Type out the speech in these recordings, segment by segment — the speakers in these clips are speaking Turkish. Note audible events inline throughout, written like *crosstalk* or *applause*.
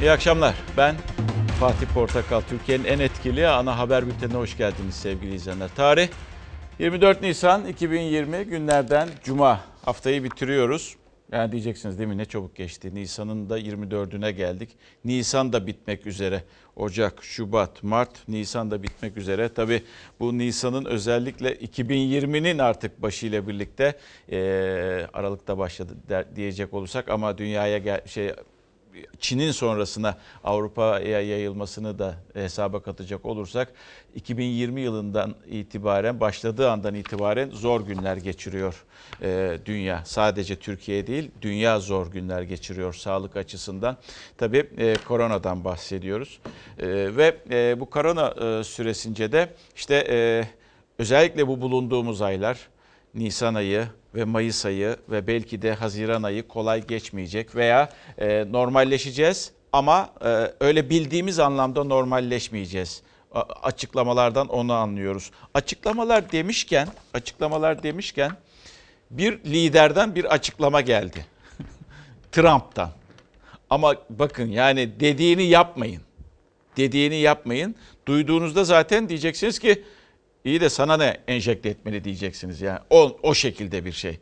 İyi akşamlar. Ben Fatih Portakal. Türkiye'nin en etkili ana haber bültenine hoş geldiniz sevgili izleyenler. Tarih 24 Nisan 2020 günlerden Cuma. Haftayı bitiriyoruz. Yani diyeceksiniz değil mi ne çabuk geçti. Nisan'ın da 24'üne geldik. Nisan da bitmek üzere. Ocak, Şubat, Mart, Nisan da bitmek üzere. Tabi bu Nisan'ın özellikle 2020'nin artık başıyla birlikte e, Aralık'ta başladı der, diyecek olursak ama dünyaya gel, şey Çin'in sonrasına Avrupa'ya yayılmasını da hesaba katacak olursak 2020 yılından itibaren başladığı andan itibaren zor günler geçiriyor e, dünya. Sadece Türkiye değil dünya zor günler geçiriyor sağlık açısından. Tabii e, koronadan bahsediyoruz e, ve e, bu korona e, süresince de işte e, özellikle bu bulunduğumuz aylar Nisan ayı ve Mayıs ayı ve belki de Haziran ayı kolay geçmeyecek veya e, normalleşeceğiz ama e, öyle bildiğimiz anlamda normalleşmeyeceğiz. A- açıklamalardan onu anlıyoruz. Açıklamalar demişken, açıklamalar demişken bir liderden bir açıklama geldi. *laughs* Trump'tan. Ama bakın yani dediğini yapmayın. Dediğini yapmayın. Duyduğunuzda zaten diyeceksiniz ki İyi de sana ne enjekte etmeli diyeceksiniz yani. O, o şekilde bir şey.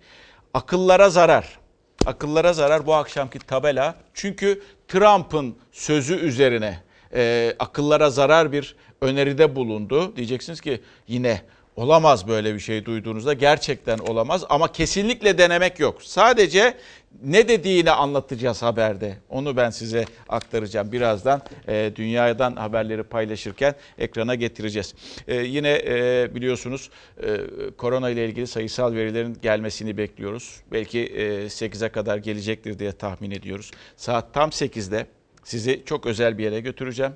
Akıllara zarar. Akıllara zarar bu akşamki tabela. Çünkü Trump'ın sözü üzerine e, akıllara zarar bir öneride bulundu. Diyeceksiniz ki yine olamaz böyle bir şey duyduğunuzda. Gerçekten olamaz ama kesinlikle denemek yok. Sadece ne dediğini anlatacağız haberde. Onu ben size aktaracağım birazdan. E, dünyadan haberleri paylaşırken ekrana getireceğiz. E, yine e, biliyorsunuz e, korona ile ilgili sayısal verilerin gelmesini bekliyoruz. Belki e, 8'e kadar gelecektir diye tahmin ediyoruz. Saat tam 8'de sizi çok özel bir yere götüreceğim.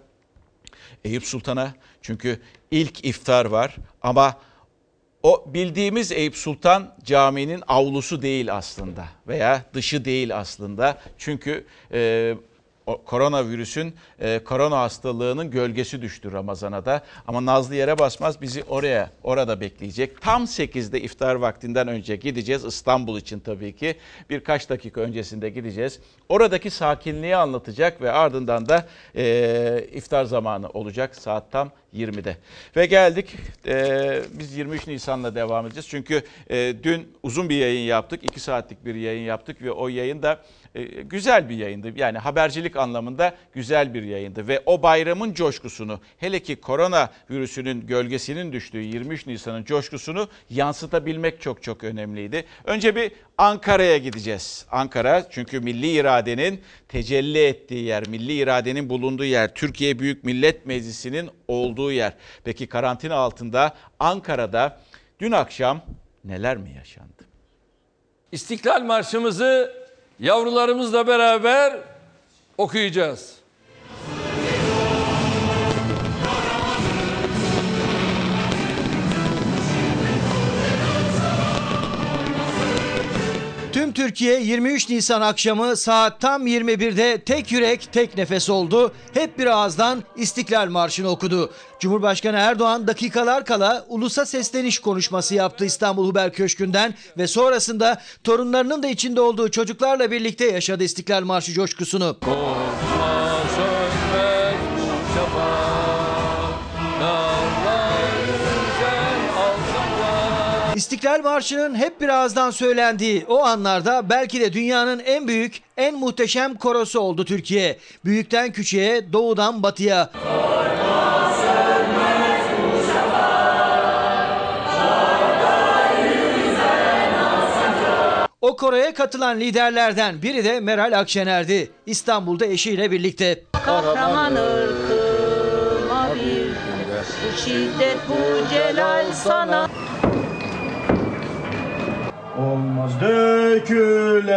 Eyüp Sultan'a çünkü ilk iftar var ama o bildiğimiz Eyüp Sultan Camii'nin avlusu değil aslında veya dışı değil aslında. Çünkü e, koronavirüsün, e, korona hastalığının gölgesi düştü Ramazan'a da. Ama Nazlı yere basmaz bizi oraya, orada bekleyecek. Tam 8'de iftar vaktinden önce gideceğiz. İstanbul için tabii ki. Birkaç dakika öncesinde gideceğiz. Oradaki sakinliği anlatacak ve ardından da e, iftar zamanı olacak saat tam 20'de. Ve geldik e, biz 23 Nisan'la devam edeceğiz. Çünkü e, dün uzun bir yayın yaptık. 2 saatlik bir yayın yaptık ve o yayın da e, güzel bir yayındı. Yani habercilik anlamında güzel bir yayındı. Ve o bayramın coşkusunu hele ki korona virüsünün gölgesinin düştüğü 23 Nisan'ın coşkusunu yansıtabilmek çok çok önemliydi. Önce bir Ankara'ya gideceğiz. Ankara çünkü milli iradenin tecelli ettiği yer, milli iradenin bulunduğu yer, Türkiye Büyük Millet Meclisi'nin olduğu yer. Peki karantina altında Ankara'da dün akşam neler mi yaşandı? İstiklal Marşımızı yavrularımızla beraber okuyacağız. Tüm Türkiye 23 Nisan akşamı saat tam 21'de tek yürek tek nefes oldu. Hep bir ağızdan İstiklal Marşı'nı okudu. Cumhurbaşkanı Erdoğan dakikalar kala ulusa sesleniş konuşması yaptı İstanbul Huber Köşkü'nden ve sonrasında torunlarının da içinde olduğu çocuklarla birlikte yaşadı İstiklal Marşı coşkusunu. Korkma sönmez şafak, İstiklal Marşı'nın hep bir ağızdan söylendiği o anlarda belki de dünyanın en büyük, en muhteşem korosu oldu Türkiye. Büyükten küçüğe, doğudan batıya. O koroya katılan liderlerden biri de Meral Akşener'di. İstanbul'da eşiyle birlikte. Kahraman ırkıma bir şiddet bu celal sana Olmaz dökülen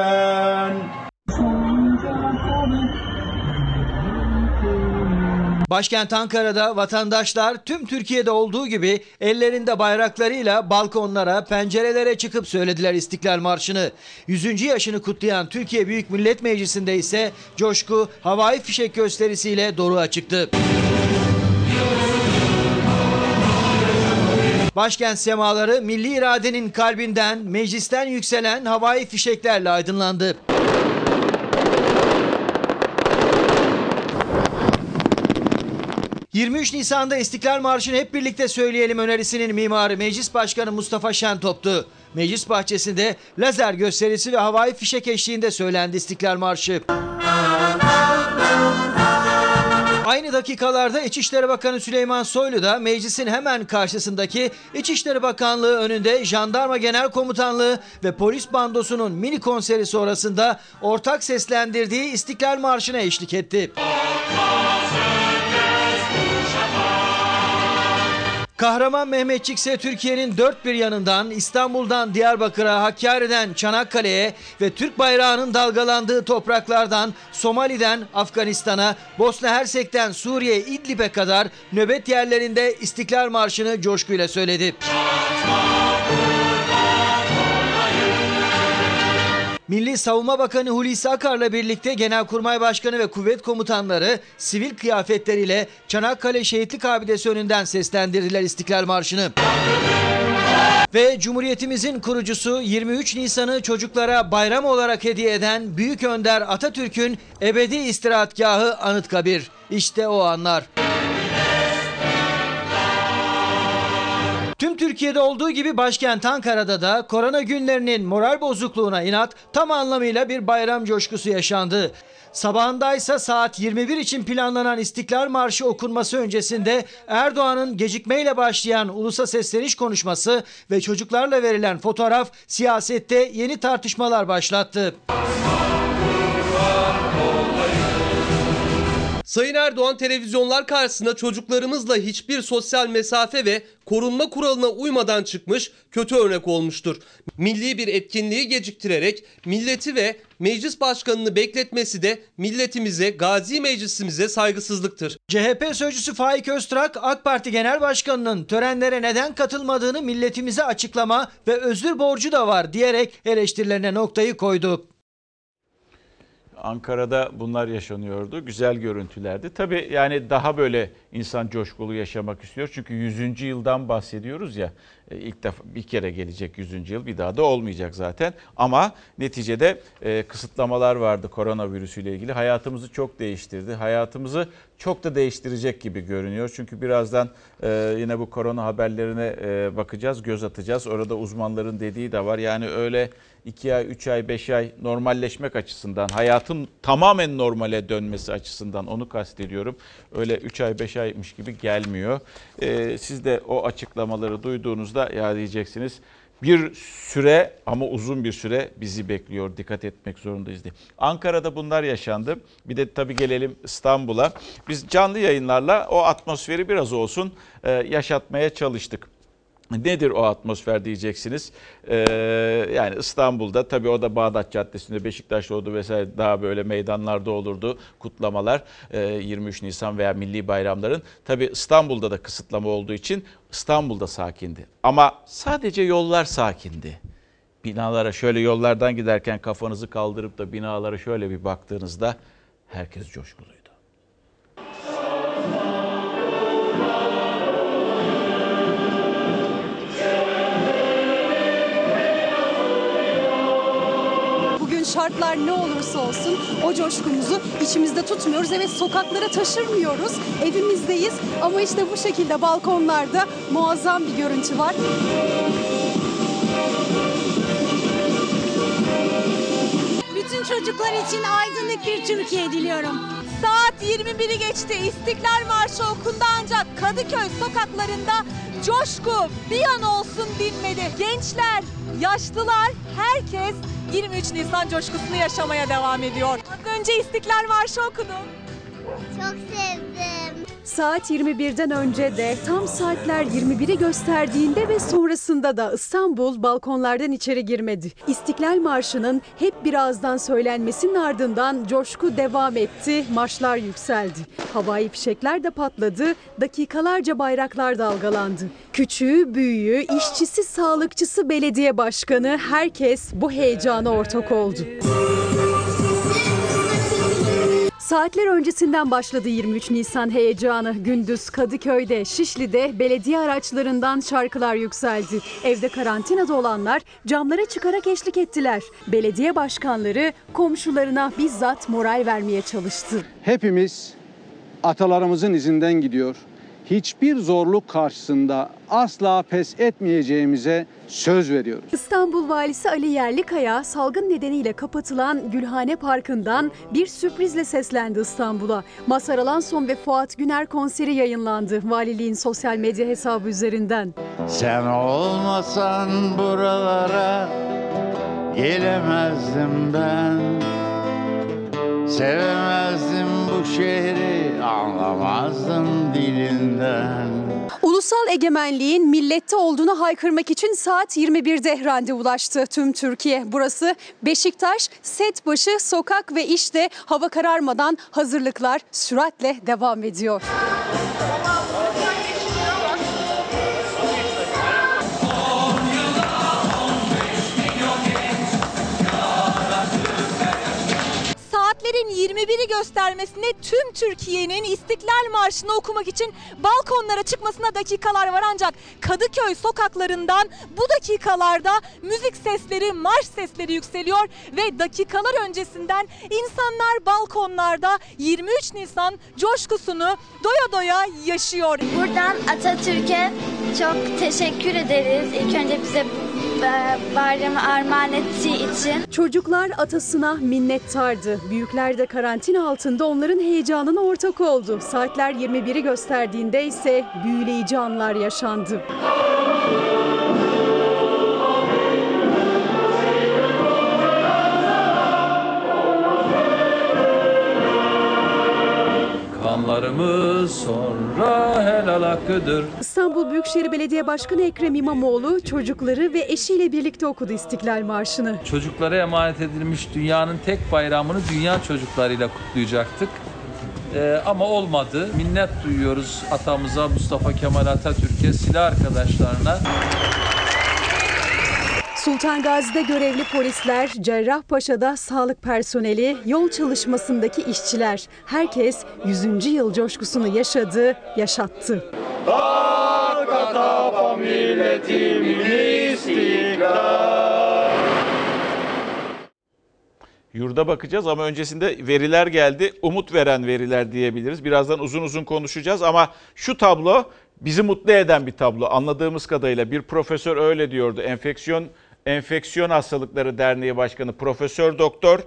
Başkent Ankara'da vatandaşlar tüm Türkiye'de olduğu gibi ellerinde bayraklarıyla balkonlara, pencerelere çıkıp söylediler İstiklal Marşı'nı. 100. yaşını kutlayan Türkiye Büyük Millet Meclisi'nde ise coşku havai fişek gösterisiyle doruğa çıktı. Başkent semaları milli iradenin kalbinden, meclisten yükselen havai fişeklerle aydınlandı. 23 Nisan'da İstiklal Marşı'nı hep birlikte söyleyelim önerisinin mimarı Meclis Başkanı Mustafa Şentop'tu. Meclis bahçesinde lazer gösterisi ve havai fişek eşliğinde söylendi İstiklal Marşı. Aynı dakikalarda İçişleri Bakanı Süleyman Soylu da meclisin hemen karşısındaki İçişleri Bakanlığı önünde Jandarma Genel Komutanlığı ve polis bandosunun mini konseri sonrasında ortak seslendirdiği İstiklal Marşı'na eşlik etti. Kahraman Mehmetçik ise Türkiye'nin dört bir yanından İstanbul'dan Diyarbakır'a, Hakkari'den Çanakkale'ye ve Türk bayrağının dalgalandığı topraklardan Somali'den Afganistan'a, Bosna Hersek'ten Suriye İdlib'e kadar nöbet yerlerinde İstiklal Marşı'nı coşkuyla söyledi. Milli Savunma Bakanı Hulusi Akar'la birlikte Genelkurmay Başkanı ve kuvvet komutanları sivil kıyafetleriyle Çanakkale Şehitlik Abidesi önünden seslendirdiler İstiklal Marşı'nı. Ve Cumhuriyetimizin kurucusu 23 Nisan'ı çocuklara bayram olarak hediye eden Büyük Önder Atatürk'ün ebedi istirahatgahı Anıtkabir. İşte o anlar. Tüm Türkiye'de olduğu gibi başkent Ankara'da da korona günlerinin moral bozukluğuna inat tam anlamıyla bir bayram coşkusu yaşandı. Sabahındaysa saat 21 için planlanan İstiklal Marşı okunması öncesinde Erdoğan'ın gecikmeyle başlayan ulusa sesleniş konuşması ve çocuklarla verilen fotoğraf siyasette yeni tartışmalar başlattı. Sayın Erdoğan televizyonlar karşısında çocuklarımızla hiçbir sosyal mesafe ve korunma kuralına uymadan çıkmış kötü örnek olmuştur. Milli bir etkinliği geciktirerek milleti ve meclis başkanını bekletmesi de milletimize, gazi meclisimize saygısızlıktır. CHP sözcüsü Faik Öztrak, AK Parti Genel Başkanı'nın törenlere neden katılmadığını milletimize açıklama ve özür borcu da var diyerek eleştirilerine noktayı koydu. Ankara'da bunlar yaşanıyordu. Güzel görüntülerdi. Tabii yani daha böyle insan coşkulu yaşamak istiyor. Çünkü 100. yıldan bahsediyoruz ya. E, ilk defa bir kere gelecek 100. yıl bir daha da olmayacak zaten. Ama neticede e, kısıtlamalar vardı koronavirüsüyle ilgili. Hayatımızı çok değiştirdi. Hayatımızı çok da değiştirecek gibi görünüyor. Çünkü birazdan e, yine bu korona haberlerine bakacağız, göz atacağız. Orada uzmanların dediği de var. Yani öyle 2 ay, 3 ay, 5 ay normalleşmek açısından, hayatın tamamen normale dönmesi açısından onu kastediyorum. Öyle 3 ay, 5 aymış gibi gelmiyor. Ee, siz de o açıklamaları duyduğunuzda ya diyeceksiniz bir süre ama uzun bir süre bizi bekliyor. Dikkat etmek zorundayız diye. Ankara'da bunlar yaşandı. Bir de tabii gelelim İstanbul'a. Biz canlı yayınlarla o atmosferi biraz olsun e, yaşatmaya çalıştık. Nedir o atmosfer diyeceksiniz. Ee, yani İstanbul'da tabii o da Bağdat Caddesi'nde Beşiktaş'ta oldu vesaire daha böyle meydanlarda olurdu kutlamalar ee, 23 Nisan veya milli bayramların. Tabii İstanbul'da da kısıtlama olduğu için İstanbul'da sakindi. Ama sadece yollar sakindi. Binalara şöyle yollardan giderken kafanızı kaldırıp da binalara şöyle bir baktığınızda herkes coşkuluydu. Bugün şartlar ne olursa olsun o coşkumuzu içimizde tutmuyoruz. Evet sokaklara taşırmıyoruz. Evimizdeyiz ama işte bu şekilde balkonlarda muazzam bir görüntü var. Bütün çocuklar için aydınlık bir Türkiye diliyorum. Saat 21'i geçti. İstiklal Marşı okundu ancak Kadıköy sokaklarında coşku bir an olsun dinmedi. Gençler, yaşlılar, herkes 23 Nisan coşkusunu yaşamaya devam ediyor. Az önce İstiklal Marşı okudum. Çok sevdim. Saat 21'den önce de tam saatler 21'i gösterdiğinde ve sonrasında da İstanbul balkonlardan içeri girmedi. İstiklal Marşı'nın hep birazdan söylenmesinin ardından coşku devam etti, marşlar yükseldi. Havai fişekler de patladı, dakikalarca bayraklar dalgalandı. Küçüğü, büyüğü, işçisi, sağlıkçısı, belediye başkanı herkes bu heyecana ortak oldu. Saatler öncesinden başladı 23 Nisan heyecanı. Gündüz Kadıköy'de, Şişli'de belediye araçlarından şarkılar yükseldi. Evde karantinada olanlar camlara çıkarak eşlik ettiler. Belediye başkanları komşularına bizzat moral vermeye çalıştı. hepimiz atalarımızın izinden gidiyor. Hiçbir zorluk karşısında asla pes etmeyeceğimize söz veriyoruz. İstanbul Valisi Ali Yerlikaya salgın nedeniyle kapatılan Gülhane Parkı'ndan bir sürprizle seslendi İstanbul'a. Mazhar Alanson ve Fuat Güner konseri yayınlandı valiliğin sosyal medya hesabı üzerinden. Sen olmasan buralara gelemezdim ben Sevemezdim şehri anlamazdım dilinden Ulusal egemenliğin millette olduğunu haykırmak için saat 21'de randevulaştı tüm Türkiye. Burası Beşiktaş, Setbaşı, Sokak ve işte hava kararmadan hazırlıklar süratle devam ediyor. Saatlerin 21'i göstermesine tüm Türkiye'nin İstiklal Marşı'nı okumak için balkonlara çıkmasına dakikalar var ancak Kadıköy sokaklarından bu dakikalarda müzik sesleri, marş sesleri yükseliyor ve dakikalar öncesinden insanlar balkonlarda 23 Nisan coşkusunu doya doya yaşıyor. Buradan Atatürk'e çok teşekkür ederiz. İlk önce bize bayramı armağan ettiği için. Çocuklar atasına minnettardı. Büyükler de karantina altında onların heyecanına ortak oldu. Saatler 21'i gösterdiğinde ise büyüleyici anlar yaşandı. Kanlarımız sonra helal hakkıdır. İstanbul Büyükşehir Belediye Başkanı Ekrem İmamoğlu çocukları ve eşiyle birlikte okudu İstiklal Marşı'nı. Çocuklara emanet edilmiş dünyanın tek bayramını dünya çocuklarıyla kutlayacaktık. Ee, ama olmadı. Minnet duyuyoruz atamıza Mustafa Kemal Atatürk'e, silah arkadaşlarına. Sultan Gazi'de görevli polisler, Cerrahpaşa'da sağlık personeli, yol çalışmasındaki işçiler. Herkes 100. yıl coşkusunu yaşadı, yaşattı. Yurda bakacağız ama öncesinde veriler geldi. Umut veren veriler diyebiliriz. Birazdan uzun uzun konuşacağız ama şu tablo bizi mutlu eden bir tablo. Anladığımız kadarıyla bir profesör öyle diyordu. Enfeksiyon Enfeksiyon Hastalıkları Derneği Başkanı Profesör Doktor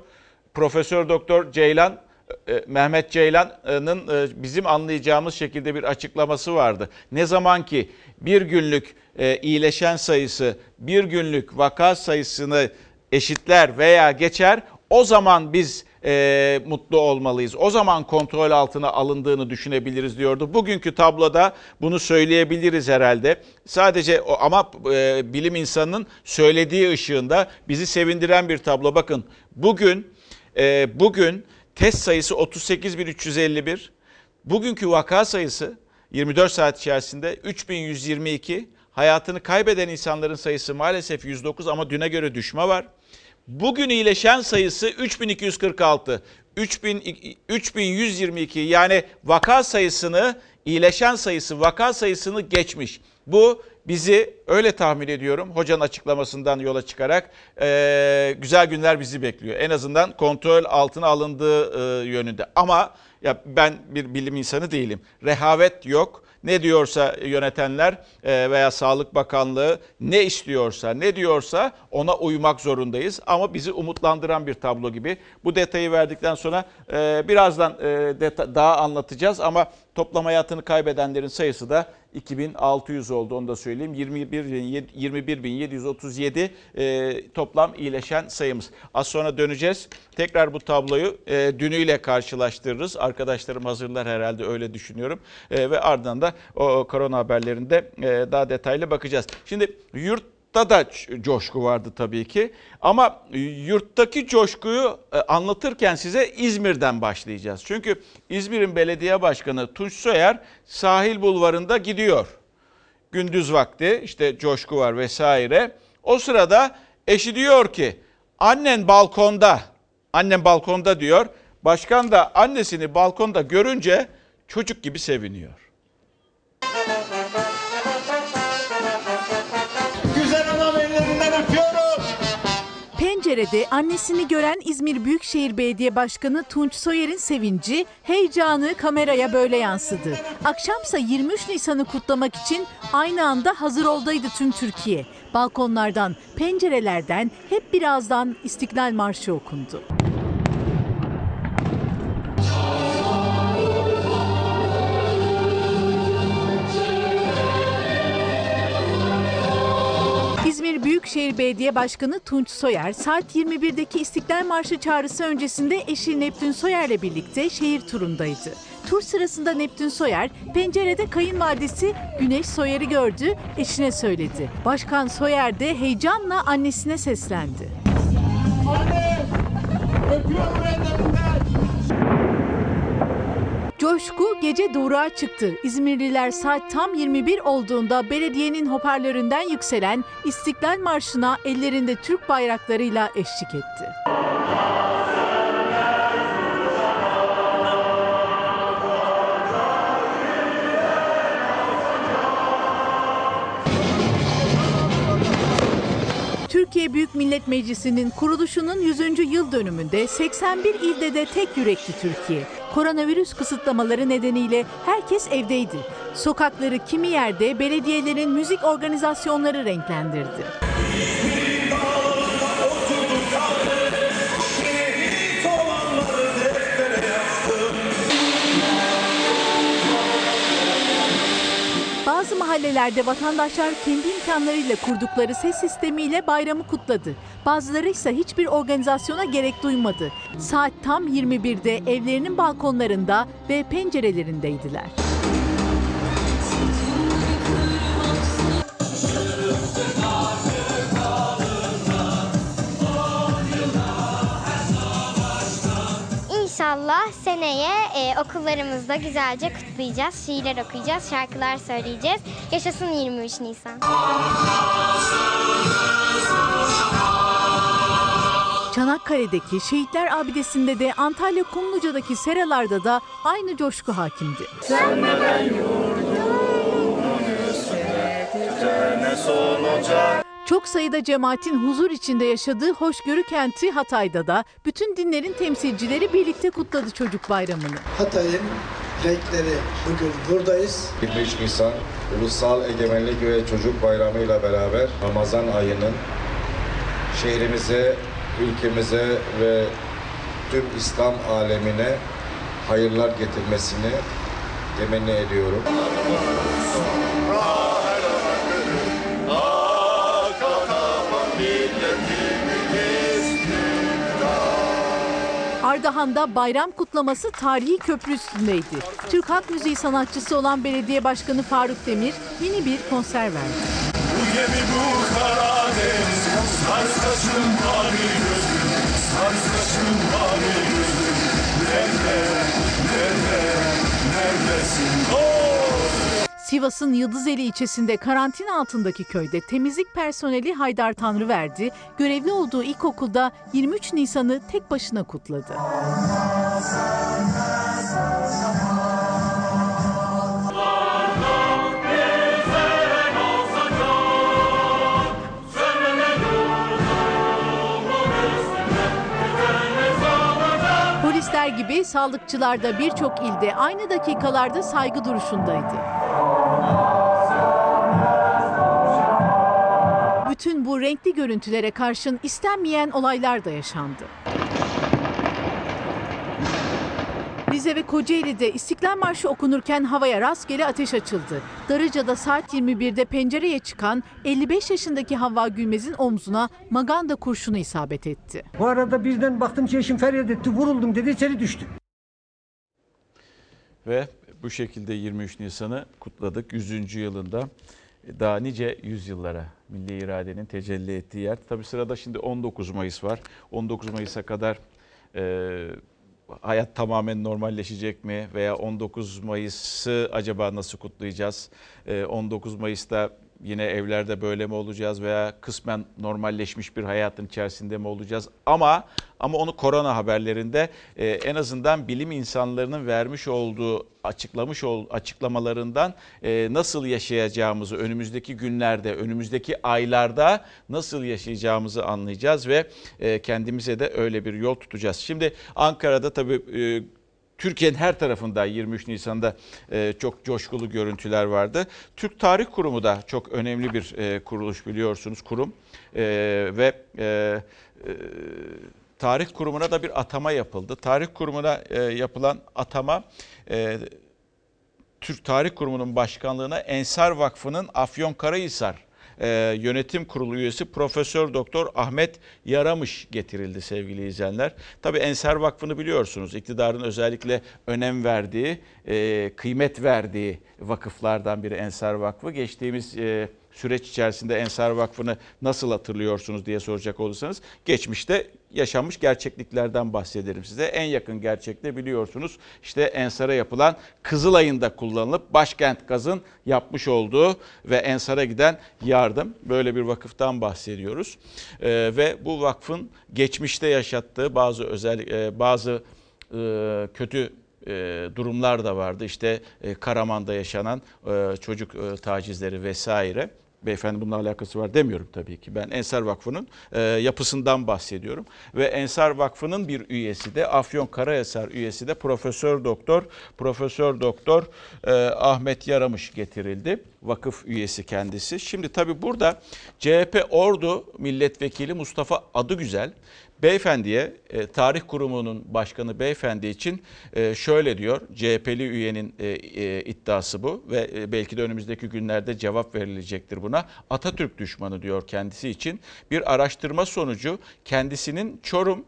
Profesör Doktor Ceylan e, Mehmet Ceylan'ın e, bizim anlayacağımız şekilde bir açıklaması vardı. Ne zaman ki bir günlük e, iyileşen sayısı bir günlük vaka sayısını eşitler veya geçer o zaman biz e, mutlu olmalıyız. O zaman kontrol altına alındığını düşünebiliriz diyordu. Bugünkü tabloda bunu söyleyebiliriz herhalde. Sadece ama e, bilim insanının söylediği ışığında bizi sevindiren bir tablo. Bakın bugün e, bugün test sayısı 38.351. Bugünkü vaka sayısı 24 saat içerisinde 3122. Hayatını kaybeden insanların sayısı maalesef 109 ama düne göre düşme var. Bugün iyileşen sayısı 3246. 3000, 3122 yani vaka sayısını, iyileşen sayısı vaka sayısını geçmiş. Bu bizi öyle tahmin ediyorum hocanın açıklamasından yola çıkarak e, güzel günler bizi bekliyor. En azından kontrol altına alındığı e, yönünde. Ama ya ben bir bilim insanı değilim. Rehavet yok. Ne diyorsa yönetenler e, veya Sağlık Bakanlığı ne istiyorsa, ne diyorsa ona uymak zorundayız. Ama bizi umutlandıran bir tablo gibi. Bu detayı verdikten sonra e, birazdan e, daha anlatacağız ama toplam hayatını kaybedenlerin sayısı da 2600 oldu onu da söyleyeyim. 21 21.737 e, toplam iyileşen sayımız. Az sonra döneceğiz. Tekrar bu tabloyu e, dünüyle karşılaştırırız. Arkadaşlarım hazırlar herhalde öyle düşünüyorum. E, ve ardından da o, o korona haberlerinde e, daha detaylı bakacağız. Şimdi yurt Yurtta da coşku vardı tabii ki. Ama yurttaki coşkuyu e, anlatırken size İzmir'den başlayacağız. Çünkü İzmir'in belediye başkanı Tunç Soyer sahil bulvarında gidiyor. Gündüz vakti işte coşku var vesaire. O sırada eşi diyor ki annen balkonda. Annem balkonda diyor. Başkan da annesini balkonda görünce çocuk gibi seviniyor. Pencere'de annesini gören İzmir Büyükşehir Belediye Başkanı Tunç Soyer'in sevinci, heyecanı kameraya böyle yansıdı. Akşamsa 23 Nisan'ı kutlamak için aynı anda hazır oldaydı tüm Türkiye. Balkonlardan, pencerelerden hep birazdan İstiklal Marşı okundu. Büyükşehir Belediye Başkanı Tunç Soyer, saat 21'deki İstiklal Marşı çağrısı öncesinde eşi Neptün Soyer'le birlikte şehir turundaydı. Tur sırasında Neptün Soyer, pencerede kayınvalidesi Güneş Soyer'i gördü, eşine söyledi. Başkan Soyer de heyecanla annesine seslendi. Coşku gece doğruğa çıktı. İzmirliler saat tam 21 olduğunda belediyenin hoparlöründen yükselen İstiklal Marşı'na ellerinde Türk bayraklarıyla eşlik etti. Türkiye Büyük Millet Meclisi'nin kuruluşunun 100. yıl dönümünde 81 ilde de tek yürekli Türkiye. Koronavirüs kısıtlamaları nedeniyle herkes evdeydi. Sokakları kimi yerde belediyelerin müzik organizasyonları renklendirdi. Bazı mahallelerde vatandaşlar kendi imkanlarıyla kurdukları ses sistemiyle bayramı kutladı. Bazıları ise hiçbir organizasyona gerek duymadı. Saat tam 21'de evlerinin balkonlarında ve pencerelerindeydiler. İnşallah seneye e, okullarımızda güzelce kutlayacağız. Şiirler okuyacağız, şarkılar söyleyeceğiz. Yaşasın 23 Nisan. Çanakkale'deki Şehitler Abidesi'nde de Antalya Kumluca'daki seralarda da aynı coşku hakimdi. Çok sayıda cemaatin huzur içinde yaşadığı hoşgörü kenti Hatay'da da bütün dinlerin temsilcileri birlikte kutladı çocuk bayramını. Hatay'ın renkleri bugün buradayız. 23 Nisan Ulusal Egemenlik ve Çocuk Bayramı ile beraber Ramazan ayının şehrimize, ülkemize ve tüm İslam alemine hayırlar getirmesini temenni ediyorum. Ardahan'da bayram kutlaması tarihi köprü üstündeydi. Türk Halk Müziği sanatçısı olan belediye başkanı Faruk Demir yeni bir konser verdi. Bu gemi bu Karadeniz Sars kaşın mavi gözlüm Sars kaşın mavi gözlüm Nerede, nerede, neredesin? Oh! Sivas'ın Yıldızeli ilçesinde karantina altındaki köyde temizlik personeli Haydar Tanrıverdi, görevli olduğu ilkokulda 23 Nisan'ı tek başına kutladı. Polisler gibi sağlıkçılar da birçok ilde aynı dakikalarda saygı duruşundaydı. Bütün bu renkli görüntülere karşın istenmeyen olaylar da yaşandı. Rize ve Kocaeli'de İstiklal Marşı okunurken havaya rastgele ateş açıldı. Darıca'da saat 21'de pencereye çıkan 55 yaşındaki Havva Gülmez'in omzuna maganda kurşunu isabet etti. Bu arada birden baktım ki eşim feryat etti, vuruldum dedi, içeri düştü. Ve bu şekilde 23 Nisan'ı kutladık 100. yılında. Daha nice yüzyıllara milli iradenin tecelli ettiği yer. Tabii sırada şimdi 19 Mayıs var. 19 Mayıs'a kadar e, hayat tamamen normalleşecek mi? Veya 19 Mayıs'ı acaba nasıl kutlayacağız? E, 19 Mayıs'ta yine evlerde böyle mi olacağız veya kısmen normalleşmiş bir hayatın içerisinde mi olacağız? Ama ama onu korona haberlerinde e, en azından bilim insanlarının vermiş olduğu açıklamış ol, açıklamalarından e, nasıl yaşayacağımızı önümüzdeki günlerde, önümüzdeki aylarda nasıl yaşayacağımızı anlayacağız ve e, kendimize de öyle bir yol tutacağız. Şimdi Ankara'da tabii e, Türkiye'nin her tarafında 23 Nisan'da e, çok coşkulu görüntüler vardı. Türk Tarih Kurumu da çok önemli bir e, kuruluş biliyorsunuz kurum E, ve Tarih Kurumu'na da bir atama yapıldı. Tarih Kurumu'na yapılan atama Türk Tarih Kurumu'nun başkanlığına Ensar Vakfı'nın Afyonkarahisar e, yönetim kurulu üyesi Profesör Doktor Ahmet Yaramış getirildi sevgili izleyenler. Tabii Ensar Vakfı'nı biliyorsunuz. iktidarın özellikle önem verdiği, e, kıymet verdiği vakıflardan biri Ensar Vakfı. Geçtiğimiz e, süreç içerisinde Ensar Vakfı'nı nasıl hatırlıyorsunuz diye soracak olursanız geçmişte yaşanmış gerçekliklerden bahsederim size. En yakın gerçekte biliyorsunuz işte Ensar'a yapılan Kızılay'ında kullanılıp başkent gazın yapmış olduğu ve Ensar'a giden yardım böyle bir vakıftan bahsediyoruz. Ee, ve bu vakfın geçmişte yaşattığı bazı özel e, bazı e, kötü e, durumlar da vardı. İşte e, Karaman'da yaşanan çocuk tacizleri vesaire. Beyefendi bununla alakası var demiyorum tabii ki. Ben Ensar Vakfı'nın e, yapısından bahsediyorum. Ve Ensar Vakfı'nın bir üyesi de Afyon Karahisar üyesi de Profesör Doktor Profesör Doktor e, Ahmet Yaramış getirildi. Vakıf üyesi kendisi. Şimdi tabii burada CHP Ordu Milletvekili Mustafa Adıgüzel Beyefendiye, e, tarih kurumunun başkanı beyefendi için e, şöyle diyor. CHP'li üyenin e, iddiası bu ve belki de önümüzdeki günlerde cevap verilecektir buna. Atatürk düşmanı diyor kendisi için. Bir araştırma sonucu kendisinin Çorum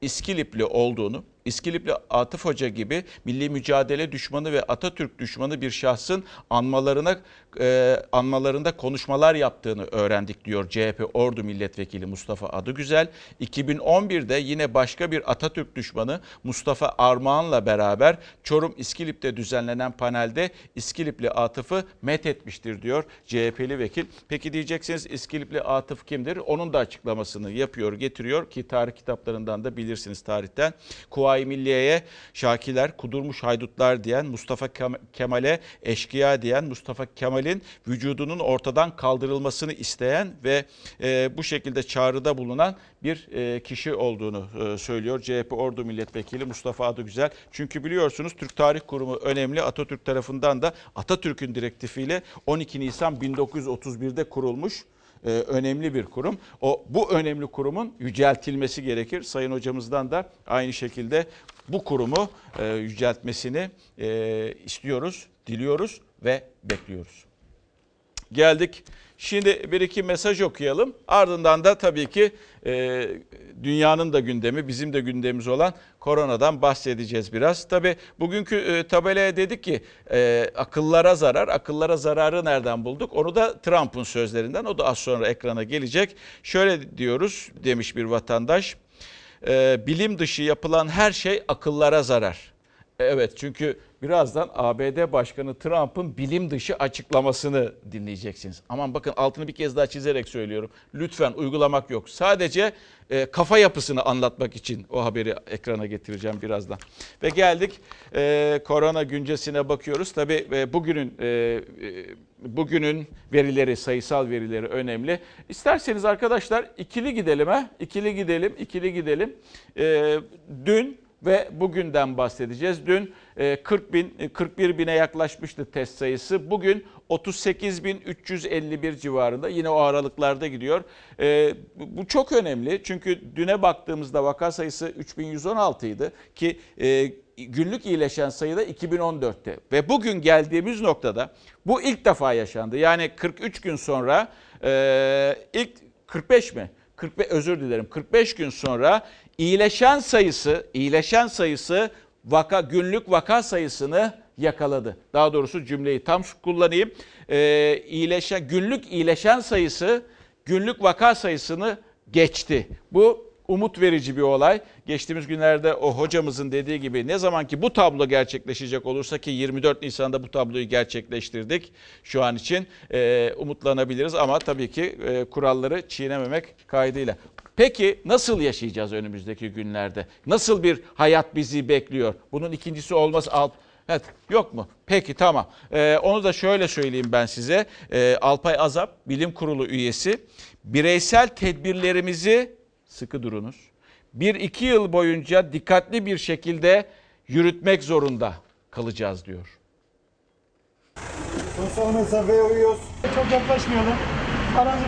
İskilipli olduğunu, İskilipli Atıf Hoca gibi milli mücadele düşmanı ve Atatürk düşmanı bir şahsın anmalarına e, anmalarında konuşmalar yaptığını öğrendik diyor CHP Ordu Milletvekili Mustafa Adıgüzel. 2011'de yine başka bir Atatürk düşmanı Mustafa Armağan'la beraber Çorum İskilip'te düzenlenen panelde İskilipli Atıf'ı met etmiştir diyor CHP'li vekil. Peki diyeceksiniz İskilipli Atıf kimdir? Onun da açıklamasını yapıyor, getiriyor ki tarih kitaplarından da bilirsiniz tarihten. Kuvayi Milliye'ye Şakiler, kudurmuş haydutlar diyen, Mustafa Kemal'e eşkıya diyen, Mustafa Kemal'in vücudunun ortadan kaldırılmasını isteyen ve e, bu şekilde çağrıda bulunan bir e, kişi olduğunu e, söylüyor CHP Ordu Milletvekili Mustafa Adıgüzel. Çünkü biliyorsunuz Türk Tarih Kurumu önemli. Atatürk tarafından da Atatürk'ün direktifiyle 12 Nisan 1931'de kurulmuş e, önemli bir kurum. O bu önemli kurumun yüceltilmesi gerekir. Sayın hocamızdan da aynı şekilde bu kurumu e, yüceltmesini e, istiyoruz, diliyoruz ve bekliyoruz. Geldik. Şimdi bir iki mesaj okuyalım. Ardından da tabii ki e, dünyanın da gündemi, bizim de gündemimiz olan koronadan bahsedeceğiz biraz. Tabii bugünkü e, tabelaya dedik ki e, akıllara zarar, akıllara zararı nereden bulduk? Onu da Trump'ın sözlerinden, o da az sonra ekrana gelecek. Şöyle diyoruz demiş bir vatandaş, e, bilim dışı yapılan her şey akıllara zarar. Evet çünkü birazdan ABD Başkanı Trump'ın bilim dışı açıklamasını dinleyeceksiniz. Aman bakın altını bir kez daha çizerek söylüyorum. Lütfen uygulamak yok. Sadece e, kafa yapısını anlatmak için o haberi ekrana getireceğim birazdan. Ve geldik e, korona güncesine bakıyoruz. Tabii e, bugünün e, e, bugünün verileri, sayısal verileri önemli. İsterseniz arkadaşlar ikili gidelim ha. İkili gidelim, ikili gidelim. E, dün ve bugünden bahsedeceğiz. Dün 40 e, bin, 41 e, bine yaklaşmıştı test sayısı. Bugün 38 bin 351 civarında yine o aralıklarda gidiyor. E, bu çok önemli çünkü düne baktığımızda vaka sayısı 3116 idi ki günlük iyileşen sayıda 2014'te. Ve bugün geldiğimiz noktada bu ilk defa yaşandı. Yani 43 gün sonra ilk 45 mi? 45 özür dilerim 45 gün sonra iyileşen sayısı, iyileşen sayısı vaka günlük vaka sayısını yakaladı. Daha doğrusu cümleyi tam kullanayım. Ee, iyileşen günlük iyileşen sayısı günlük vaka sayısını geçti. Bu umut verici bir olay. Geçtiğimiz günlerde o hocamızın dediği gibi ne zaman ki bu tablo gerçekleşecek olursa ki 24 Nisan'da bu tabloyu gerçekleştirdik şu an için e, umutlanabiliriz ama tabii ki e, kuralları çiğnememek kaydıyla. Peki nasıl yaşayacağız önümüzdeki günlerde? Nasıl bir hayat bizi bekliyor? Bunun ikincisi olmaz alt Evet yok mu? Peki tamam. Ee, onu da şöyle söyleyeyim ben size. Ee, Alpay Azap bilim kurulu üyesi. Bireysel tedbirlerimizi sıkı durunuz. Bir iki yıl boyunca dikkatli bir şekilde yürütmek zorunda kalacağız diyor. Sosyal mesafeye uyuyoruz. Çok yaklaşmayalım.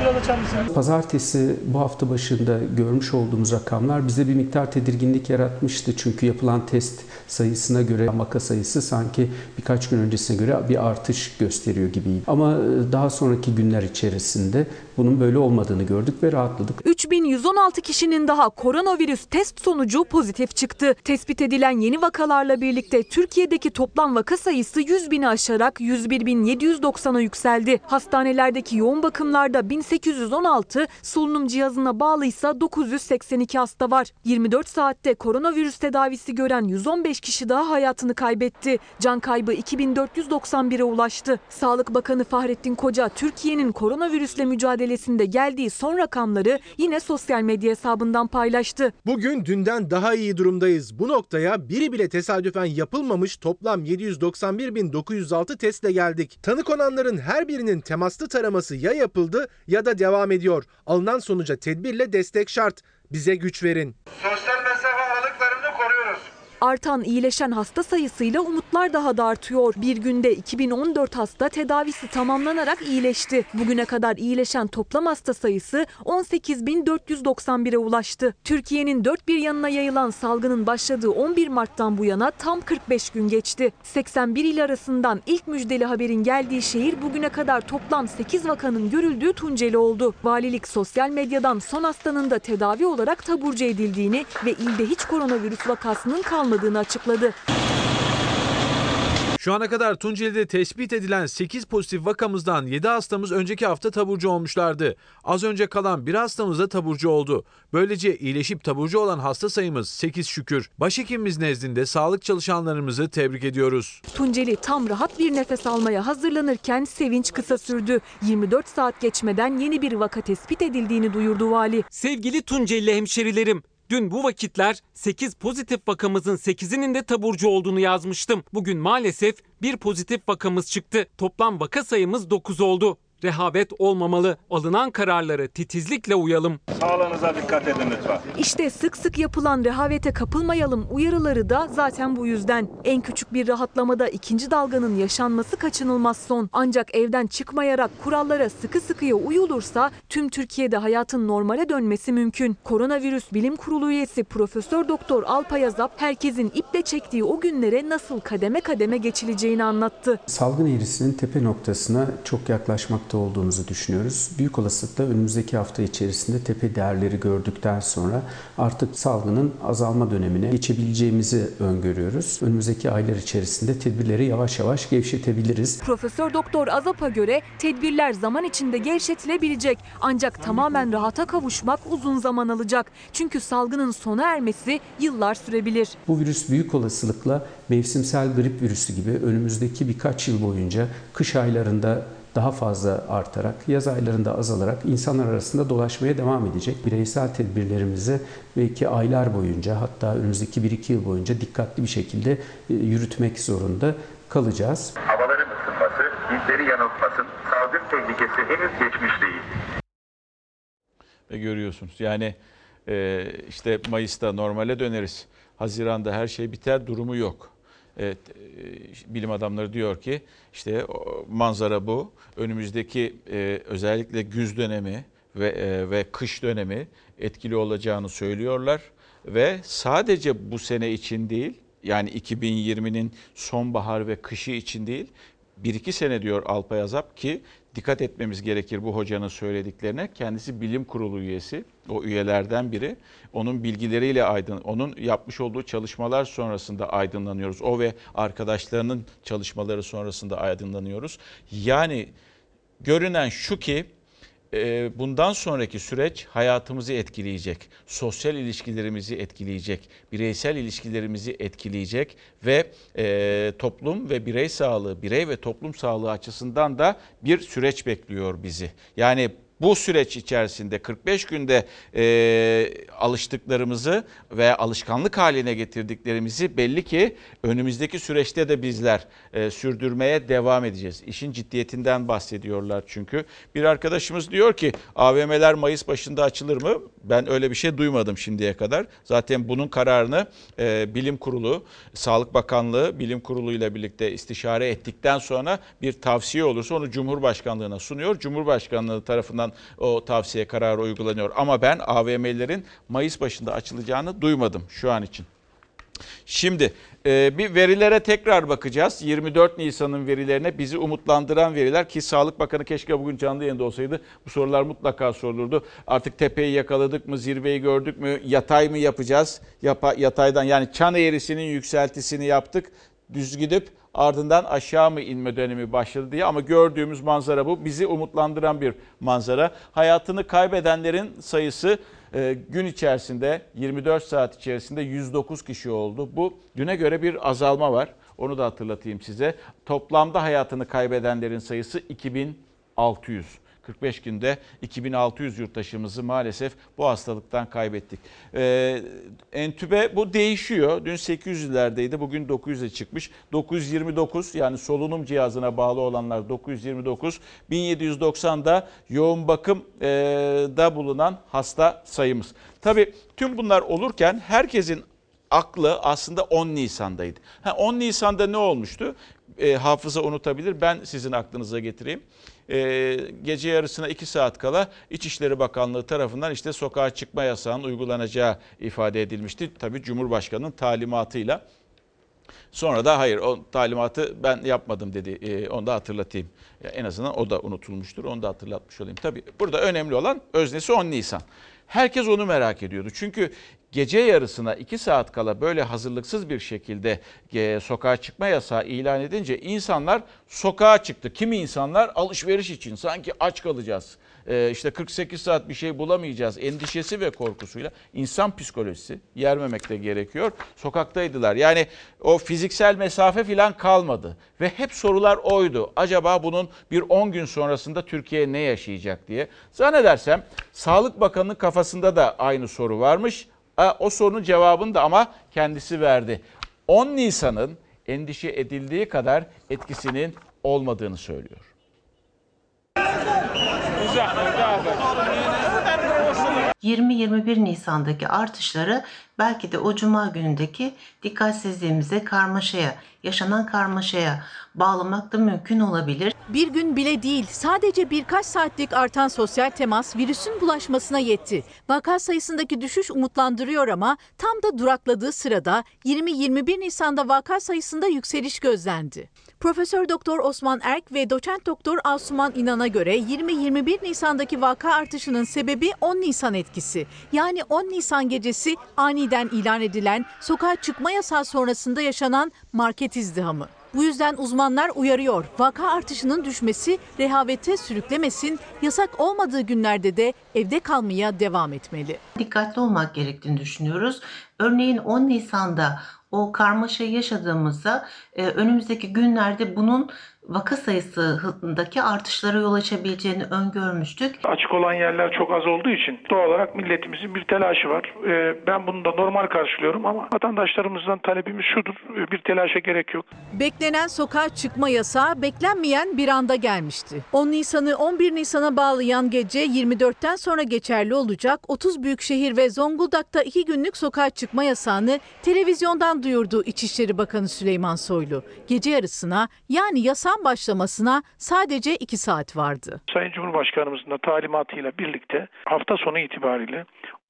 Biraz açar? Pazartesi bu hafta başında görmüş olduğumuz rakamlar bize bir miktar tedirginlik yaratmıştı. Çünkü yapılan test sayısına göre vaka sayısı sanki birkaç gün öncesine göre bir artış gösteriyor gibiydi. Ama e, daha sonraki günler içerisinde bunun böyle olmadığını gördük ve rahatladık. 3116 kişinin daha koronavirüs test sonucu pozitif çıktı. Tespit edilen yeni vakalarla birlikte Türkiye'deki toplam vaka sayısı 100 bini aşarak 101.790'a yükseldi. Hastanelerdeki yoğun bakımlarda 1816, solunum cihazına bağlıysa 982 hasta var. 24 saatte koronavirüs tedavisi gören 115 kişi daha hayatını kaybetti. Can kaybı 2491'e ulaştı. Sağlık Bakanı Fahrettin Koca Türkiye'nin koronavirüsle mücadelesinde geldiği son rakamları yine sosyal medya hesabından paylaştı. Bugün dünden daha iyi durumdayız. Bu noktaya biri bile tesadüfen yapılmamış toplam 791.906 testle geldik. Tanı konanların her birinin temaslı taraması ya yapıldı ya da devam ediyor. Alınan sonuca tedbirle destek şart. Bize güç verin. Sosyal. Artan iyileşen hasta sayısıyla umutlar daha da artıyor. Bir günde 2014 hasta tedavisi tamamlanarak iyileşti. Bugüne kadar iyileşen toplam hasta sayısı 18.491'e ulaştı. Türkiye'nin dört bir yanına yayılan salgının başladığı 11 Mart'tan bu yana tam 45 gün geçti. 81 il arasından ilk müjdeli haberin geldiği şehir bugüne kadar toplam 8 vakanın görüldüğü Tunceli oldu. Valilik sosyal medyadan son hastanın da tedavi olarak taburcu edildiğini ve ilde hiç koronavirüs vakasının kalmadığını açıkladı. Şu ana kadar Tunceli'de tespit edilen 8 pozitif vakamızdan 7 hastamız önceki hafta taburcu olmuşlardı. Az önce kalan bir hastamız da taburcu oldu. Böylece iyileşip taburcu olan hasta sayımız 8 şükür. Başhekimimiz nezdinde sağlık çalışanlarımızı tebrik ediyoruz. Tunceli tam rahat bir nefes almaya hazırlanırken sevinç kısa sürdü. 24 saat geçmeden yeni bir vaka tespit edildiğini duyurdu vali. Sevgili Tunceli hemşerilerim, Dün bu vakitler 8 pozitif vakamızın 8'inin de taburcu olduğunu yazmıştım. Bugün maalesef bir pozitif vakamız çıktı. Toplam vaka sayımız 9 oldu. Rehavet olmamalı. Alınan kararları titizlikle uyalım. Sağlığınıza dikkat edin lütfen. İşte sık sık yapılan rehavete kapılmayalım uyarıları da zaten bu yüzden. En küçük bir rahatlamada ikinci dalganın yaşanması kaçınılmaz son. Ancak evden çıkmayarak kurallara sıkı sıkıya uyulursa tüm Türkiye'de hayatın normale dönmesi mümkün. Koronavirüs Bilim Kurulu üyesi Profesör Doktor Alpay Azap herkesin iple çektiği o günlere nasıl kademe kademe geçileceğini anlattı. Salgın eğrisinin tepe noktasına çok yaklaşmakta olduğumuzu düşünüyoruz. Büyük olasılıkla önümüzdeki hafta içerisinde tepe değerleri gördükten sonra artık salgının azalma dönemine geçebileceğimizi öngörüyoruz. Önümüzdeki aylar içerisinde tedbirleri yavaş yavaş gevşetebiliriz. Profesör Doktor Azap'a göre tedbirler zaman içinde gevşetilebilecek ancak tamamen rahata kavuşmak uzun zaman alacak. Çünkü salgının sona ermesi yıllar sürebilir. Bu virüs büyük olasılıkla mevsimsel grip virüsü gibi önümüzdeki birkaç yıl boyunca kış aylarında daha fazla artarak, yaz aylarında azalarak insanlar arasında dolaşmaya devam edecek. Bireysel tedbirlerimizi belki aylar boyunca hatta önümüzdeki 1-2 yıl boyunca dikkatli bir şekilde e, yürütmek zorunda kalacağız. Havaların ısınması bizleri yanıltmasın. Salgın tehlikesi henüz geçmiş değil. Ve görüyorsunuz yani e, işte Mayıs'ta normale döneriz. Haziran'da her şey biter durumu yok. E, bilim adamları diyor ki işte manzara bu. Önümüzdeki e, özellikle güz dönemi ve e, ve kış dönemi etkili olacağını söylüyorlar ve sadece bu sene için değil yani 2020'nin sonbahar ve kışı için değil bir iki sene diyor Alpay Azap ki dikkat etmemiz gerekir bu hocanın söylediklerine. Kendisi bilim kurulu üyesi, o üyelerden biri. Onun bilgileriyle aydın, onun yapmış olduğu çalışmalar sonrasında aydınlanıyoruz. O ve arkadaşlarının çalışmaları sonrasında aydınlanıyoruz. Yani görünen şu ki e, bundan sonraki süreç hayatımızı etkileyecek, sosyal ilişkilerimizi etkileyecek, bireysel ilişkilerimizi etkileyecek ve e, toplum ve birey sağlığı, birey ve toplum sağlığı açısından da bir süreç bekliyor bizi. Yani bu süreç içerisinde 45 günde e, alıştıklarımızı ve alışkanlık haline getirdiklerimizi belli ki önümüzdeki süreçte de bizler e, sürdürmeye devam edeceğiz. İşin ciddiyetinden bahsediyorlar çünkü. Bir arkadaşımız diyor ki AVM'ler Mayıs başında açılır mı? Ben öyle bir şey duymadım şimdiye kadar. Zaten bunun kararını e, Bilim Kurulu, Sağlık Bakanlığı Bilim Kurulu ile birlikte istişare ettikten sonra bir tavsiye olursa onu Cumhurbaşkanlığına sunuyor. Cumhurbaşkanlığı tarafından o tavsiye kararı uygulanıyor. Ama ben AVM'lerin Mayıs başında açılacağını duymadım şu an için. Şimdi e, bir verilere tekrar bakacağız. 24 Nisan'ın verilerine bizi umutlandıran veriler ki Sağlık Bakanı keşke bugün canlı yayında olsaydı. Bu sorular mutlaka sorulurdu. Artık tepeyi yakaladık mı, zirveyi gördük mü, yatay mı yapacağız? Yapa, yataydan yani çan eğrisinin yükseltisini yaptık. Düz gidip ardından aşağı mı inme dönemi başladı diye ama gördüğümüz manzara bu. Bizi umutlandıran bir manzara. Hayatını kaybedenlerin sayısı e, gün içerisinde 24 saat içerisinde 109 kişi oldu. Bu düne göre bir azalma var. Onu da hatırlatayım size. Toplamda hayatını kaybedenlerin sayısı 2600. 45 günde 2600 yurttaşımızı maalesef bu hastalıktan kaybettik. Ee, entübe bu değişiyor. Dün 800'lerdeydi, bugün 900'e çıkmış. 929 yani solunum cihazına bağlı olanlar 929. 1790'da yoğun bakımda bulunan hasta sayımız. Tabii tüm bunlar olurken herkesin aklı aslında 10 Nisan'daydı. Ha, 10 Nisan'da ne olmuştu? E, hafıza unutabilir. Ben sizin aklınıza getireyim. E, gece yarısına 2 saat kala İçişleri Bakanlığı tarafından işte sokağa çıkma yasağının uygulanacağı ifade edilmişti. Tabii Cumhurbaşkanı'nın talimatıyla. Sonra da hayır o talimatı ben yapmadım dedi. E, onu da hatırlatayım. En azından o da unutulmuştur. Onu da hatırlatmış olayım. Tabii burada önemli olan öznesi 10 Nisan. Herkes onu merak ediyordu. Çünkü gece yarısına 2 saat kala böyle hazırlıksız bir şekilde e, sokağa çıkma yasağı ilan edince insanlar sokağa çıktı. Kimi insanlar alışveriş için sanki aç kalacağız. E, işte 48 saat bir şey bulamayacağız endişesi ve korkusuyla insan psikolojisi yermemek de gerekiyor. Sokaktaydılar. Yani o fiziksel mesafe falan kalmadı ve hep sorular oydu. Acaba bunun bir 10 gün sonrasında Türkiye ne yaşayacak diye. Zannedersem Sağlık Bakanı'nın kafasında da aynı soru varmış. O sorunun cevabını da ama kendisi verdi. 10 Nisan'ın endişe edildiği kadar etkisinin olmadığını söylüyor. 20-21 Nisan'daki artışları belki de o cuma günündeki dikkatsizliğimize, karmaşaya, yaşanan karmaşaya bağlamak da mümkün olabilir. Bir gün bile değil, sadece birkaç saatlik artan sosyal temas virüsün bulaşmasına yetti. Vaka sayısındaki düşüş umutlandırıyor ama tam da durakladığı sırada 20-21 Nisan'da vaka sayısında yükseliş gözlendi. Profesör Doktor Osman Erk ve Doçent Doktor Asuman İnan'a göre 20-21 Nisan'daki vaka artışının sebebi 10 Nisan etkisi. Yani 10 Nisan gecesi aniden ilan edilen sokağa çıkma yasağı sonrasında yaşanan market izdihamı. Bu yüzden uzmanlar uyarıyor. Vaka artışının düşmesi rehavete sürüklemesin, yasak olmadığı günlerde de evde kalmaya devam etmeli. Dikkatli olmak gerektiğini düşünüyoruz. Örneğin 10 Nisan'da o karmaşayı yaşadığımızda önümüzdeki günlerde bunun vaka sayısındaki artışlara yol açabileceğini öngörmüştük. Açık olan yerler çok az olduğu için doğal olarak milletimizin bir telaşı var. Ee, Ben bunu da normal karşılıyorum ama vatandaşlarımızdan talebimiz şudur. ee, Bir telaşa gerek yok. Beklenen sokağa çıkma yasağı beklenmeyen bir anda gelmişti. 10 Nisan'ı 11 Nisan'a bağlayan gece 24'ten sonra geçerli olacak 30 büyükşehir ve Zonguldak'ta 2 günlük sokağa çıkma yasağını televizyondan duyurdu İçişleri Bakanı Süleyman Soylu. Gece yarısına yani yasağın başlamasına sadece 2 saat vardı. Sayın Cumhurbaşkanımızın da talimatıyla birlikte hafta sonu itibariyle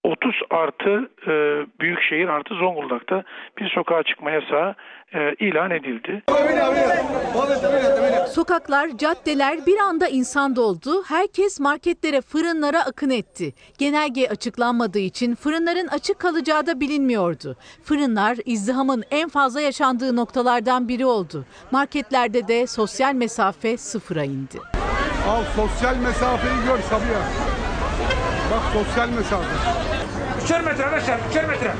30 artı e, Büyükşehir artı Zonguldak'ta bir sokağa çıkma yasağı e, ilan edildi. Sokaklar, caddeler bir anda insan doldu. Herkes marketlere, fırınlara akın etti. Genelge açıklanmadığı için fırınların açık kalacağı da bilinmiyordu. Fırınlar izdihamın en fazla yaşandığı noktalardan biri oldu. Marketlerde de sosyal mesafe sıfıra indi. Al sosyal mesafeyi gör Sabiha. Bak sosyal mesafe. Üçer metre arkadaşlar, üçer metre.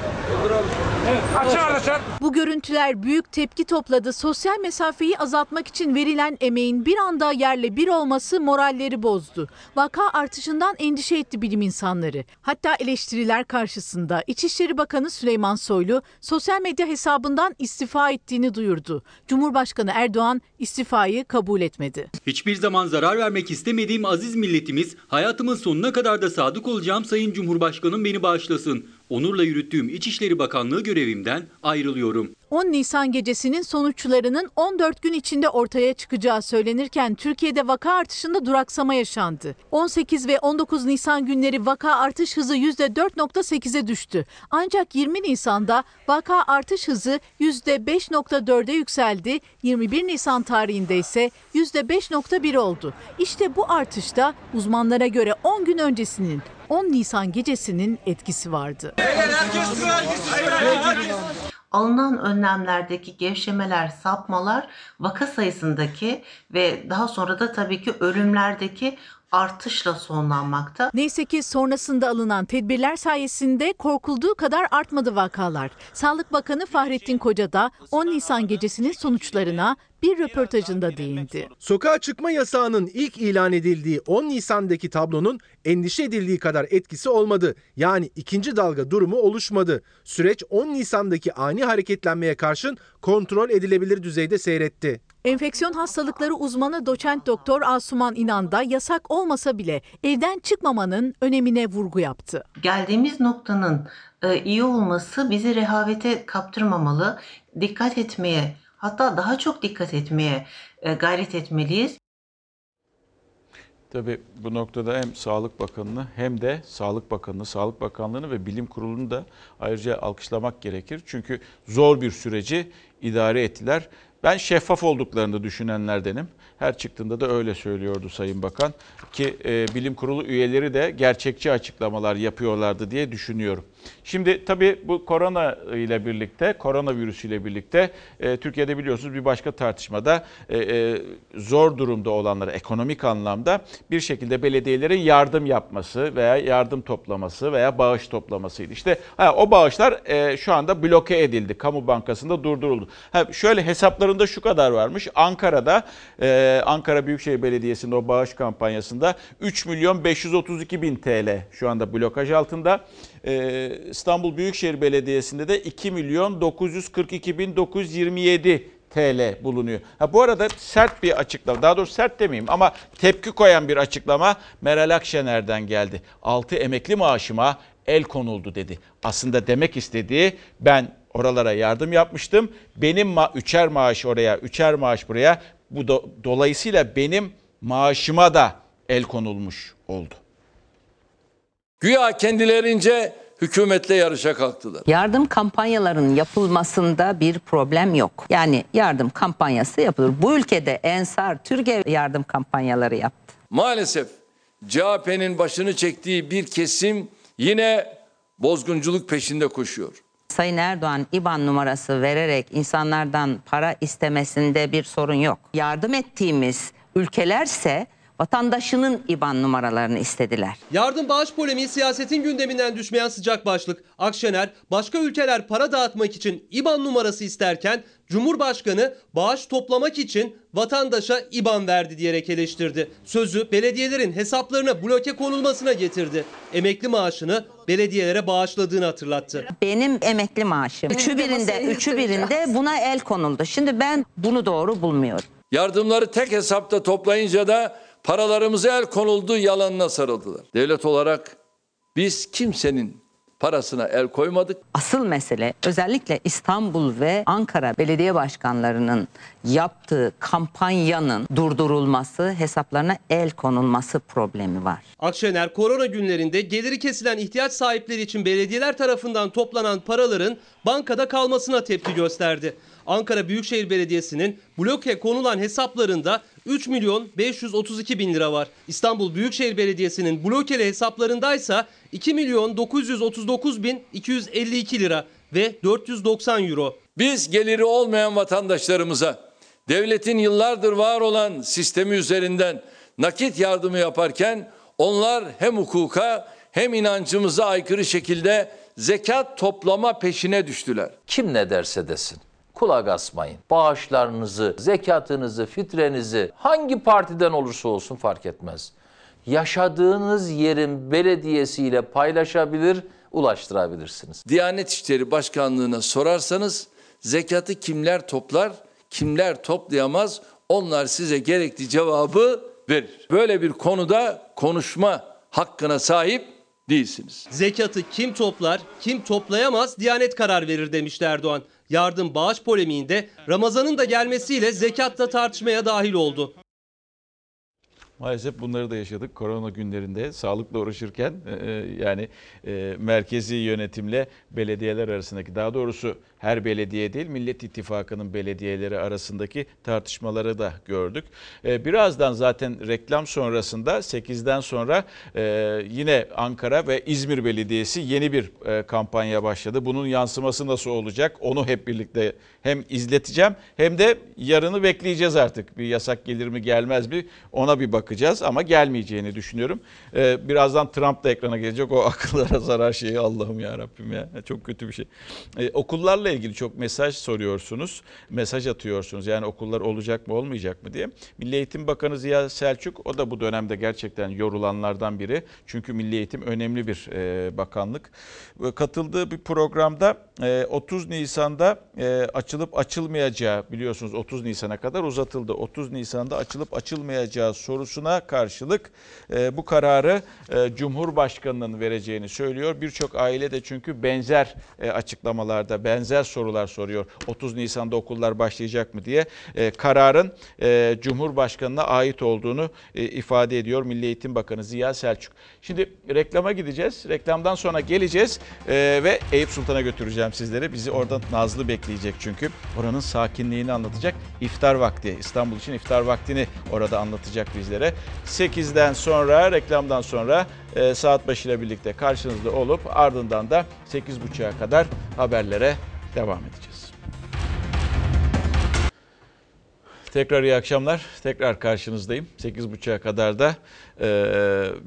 Evet, açın arkadaşlar. Bu görüntüler büyük tepki topladı. Sosyal mesafeyi azaltmak için verilen emeğin bir anda yerle bir olması moralleri bozdu. Vaka artışından endişe etti bilim insanları. Hatta eleştiriler karşısında İçişleri Bakanı Süleyman Soylu sosyal medya hesabından istifa ettiğini duyurdu. Cumhurbaşkanı Erdoğan istifayı kabul etmedi. Hiçbir zaman zarar vermek istemediğim aziz milletimiz, hayatımın sonuna kadar da sadık olacağım Sayın Cumhurbaşkanım beni bağışlasın. Onurla yürüttüğüm İçişleri Bakanlığı görevimden ayrılıyorum. 10 Nisan gecesinin sonuçlarının 14 gün içinde ortaya çıkacağı söylenirken Türkiye'de vaka artışında duraksama yaşandı. 18 ve 19 Nisan günleri vaka artış hızı %4.8'e düştü. Ancak 20 Nisan'da vaka artış hızı %5.4'e yükseldi. 21 Nisan tarihinde ise %5.1 oldu. İşte bu artışta uzmanlara göre 10 gün öncesinin 10 Nisan gecesinin etkisi vardı. Alınan önlemlerdeki gevşemeler, sapmalar vaka sayısındaki ve daha sonra da tabii ki ölümlerdeki artışla sonlanmakta. Neyse ki sonrasında alınan tedbirler sayesinde korkulduğu kadar artmadı vakalar. Sağlık Bakanı Fahrettin Koca da 10 Nisan gecesinin sonuçlarına bir röportajında değindi. Sokağa çıkma yasağının ilk ilan edildiği 10 Nisan'daki tablonun endişe edildiği kadar etkisi olmadı. Yani ikinci dalga durumu oluşmadı. Süreç 10 Nisan'daki ani hareketlenmeye karşın kontrol edilebilir düzeyde seyretti. Enfeksiyon hastalıkları uzmanı doçent doktor Asuman İnan da yasak olmasa bile evden çıkmamanın önemine vurgu yaptı. Geldiğimiz noktanın e, iyi olması bizi rehavete kaptırmamalı, dikkat etmeye, hatta daha çok dikkat etmeye e, gayret etmeliyiz. Tabii bu noktada hem Sağlık Bakanı'nı hem de Sağlık Bakanı'nı, Sağlık Bakanlığı'nı ve Bilim Kurulu'nu da ayrıca alkışlamak gerekir. Çünkü zor bir süreci idare ettiler. Ben şeffaf olduklarını düşünenlerdenim. Her çıktığında da öyle söylüyordu Sayın Bakan ki e, bilim kurulu üyeleri de gerçekçi açıklamalar yapıyorlardı diye düşünüyorum. Şimdi tabii bu korona ile birlikte, koronavirüs ile birlikte e, Türkiye'de biliyorsunuz bir başka tartışmada e, e, zor durumda olanlara ekonomik anlamda bir şekilde belediyelerin yardım yapması veya yardım toplaması veya bağış toplamasıydı. İşte ha, o bağışlar e, şu anda bloke edildi. Kamu Bankası'nda durduruldu. Ha, şöyle hesaplarında şu kadar varmış. Ankara'da e, Ankara Büyükşehir Belediyesi'nin o bağış kampanyasında 3 milyon 532 bin TL şu anda blokaj altında. Ee, İstanbul Büyükşehir Belediyesi'nde de 2 milyon 942 bin 927 TL bulunuyor. Ha, bu arada sert bir açıklama, daha doğrusu sert demeyeyim ama tepki koyan bir açıklama Meral Akşener'den geldi. 6 emekli maaşıma el konuldu dedi. Aslında demek istediği ben oralara yardım yapmıştım. Benim ma- üçer maaş oraya, üçer maaş buraya. Bu do- dolayısıyla benim maaşıma da el konulmuş oldu. Güya kendilerince hükümetle yarışa kalktılar. Yardım kampanyalarının yapılmasında bir problem yok. Yani yardım kampanyası yapılır. Bu ülkede Ensar Türkiye yardım kampanyaları yaptı. Maalesef CHP'nin başını çektiği bir kesim yine bozgunculuk peşinde koşuyor. Sayın Erdoğan IBAN numarası vererek insanlardan para istemesinde bir sorun yok. Yardım ettiğimiz ülkelerse vatandaşının IBAN numaralarını istediler. Yardım bağış polemiği siyasetin gündeminden düşmeyen sıcak başlık. Akşener başka ülkeler para dağıtmak için IBAN numarası isterken Cumhurbaşkanı bağış toplamak için vatandaşa IBAN verdi diyerek eleştirdi. Sözü belediyelerin hesaplarına bloke konulmasına getirdi. Emekli maaşını belediyelere bağışladığını hatırlattı. Benim emekli maaşım. Üçü birinde, üçü birinde buna el konuldu. Şimdi ben bunu doğru bulmuyorum. Yardımları tek hesapta toplayınca da paralarımıza el konuldu yalanına sarıldılar. Devlet olarak biz kimsenin parasına el koymadık. Asıl mesele özellikle İstanbul ve Ankara belediye başkanlarının yaptığı kampanyanın durdurulması, hesaplarına el konulması problemi var. Akşener korona günlerinde geliri kesilen ihtiyaç sahipleri için belediyeler tarafından toplanan paraların bankada kalmasına tepki gösterdi. Ankara Büyükşehir Belediyesi'nin bloke konulan hesaplarında 3 milyon 532 bin lira var. İstanbul Büyükşehir Belediyesi'nin blokeli hesaplarındaysa 2 milyon 939 bin 252 lira ve 490 euro. Biz geliri olmayan vatandaşlarımıza devletin yıllardır var olan sistemi üzerinden nakit yardımı yaparken onlar hem hukuka hem inancımıza aykırı şekilde zekat toplama peşine düştüler. Kim ne derse desin. Kulak asmayın. Bağışlarınızı, zekatınızı, fitrenizi hangi partiden olursa olsun fark etmez. Yaşadığınız yerin belediyesiyle paylaşabilir, ulaştırabilirsiniz. Diyanet İşleri Başkanlığı'na sorarsanız zekatı kimler toplar, kimler toplayamaz onlar size gerekli cevabı verir. Böyle bir konuda konuşma hakkına sahip değilsiniz. Zekatı kim toplar, kim toplayamaz Diyanet karar verir demişti Erdoğan. Yardım bağış polemiğinde Ramazan'ın da gelmesiyle zekat da tartışmaya dahil oldu. Maalesef bunları da yaşadık korona günlerinde sağlıkla uğraşırken e, yani e, merkezi yönetimle belediyeler arasındaki daha doğrusu her belediye değil Millet İttifakı'nın belediyeleri arasındaki tartışmaları da gördük. E, birazdan zaten reklam sonrasında 8'den sonra e, yine Ankara ve İzmir Belediyesi yeni bir e, kampanya başladı. Bunun yansıması nasıl olacak onu hep birlikte hem izleteceğim hem de yarını bekleyeceğiz artık. Bir yasak gelir mi gelmez mi ona bir bakacağız ama gelmeyeceğini düşünüyorum. Ee, birazdan Trump da ekrana gelecek o *laughs* akıllara zarar şeyi Allah'ım ya Rabbim ya çok kötü bir şey. Ee, okullarla ilgili çok mesaj soruyorsunuz, mesaj atıyorsunuz yani okullar olacak mı olmayacak mı diye. Milli Eğitim Bakanı Ziya Selçuk o da bu dönemde gerçekten yorulanlardan biri. Çünkü Milli Eğitim önemli bir e, bakanlık. Katıldığı bir programda e, 30 Nisan'da e, açılıp açılmayacağı biliyorsunuz 30 Nisan'a kadar uzatıldı. 30 Nisan'da açılıp açılmayacağı sorusuna karşılık e, bu kararı e, Cumhurbaşkanı'nın vereceğini söylüyor. Birçok aile de çünkü benzer e, açıklamalarda benzer sorular soruyor. 30 Nisan'da okullar başlayacak mı diye e, kararın e, Cumhurbaşkanı'na ait olduğunu e, ifade ediyor Milli Eğitim Bakanı Ziya Selçuk. Şimdi reklama gideceğiz. Reklamdan sonra geleceğiz e, ve Eyüp Sultan'a götüreceğim sizleri. Bizi orada Nazlı bekleyecek çünkü. Oranın sakinliğini anlatacak. İftar vakti, İstanbul için iftar vaktini orada anlatacak bizlere. 8'den sonra, reklamdan sonra e, saat başıyla birlikte karşınızda olup ardından da 8.30'a kadar haberlere devam edeceğiz. Tekrar iyi akşamlar. Tekrar karşınızdayım. 8.30'a kadar da e,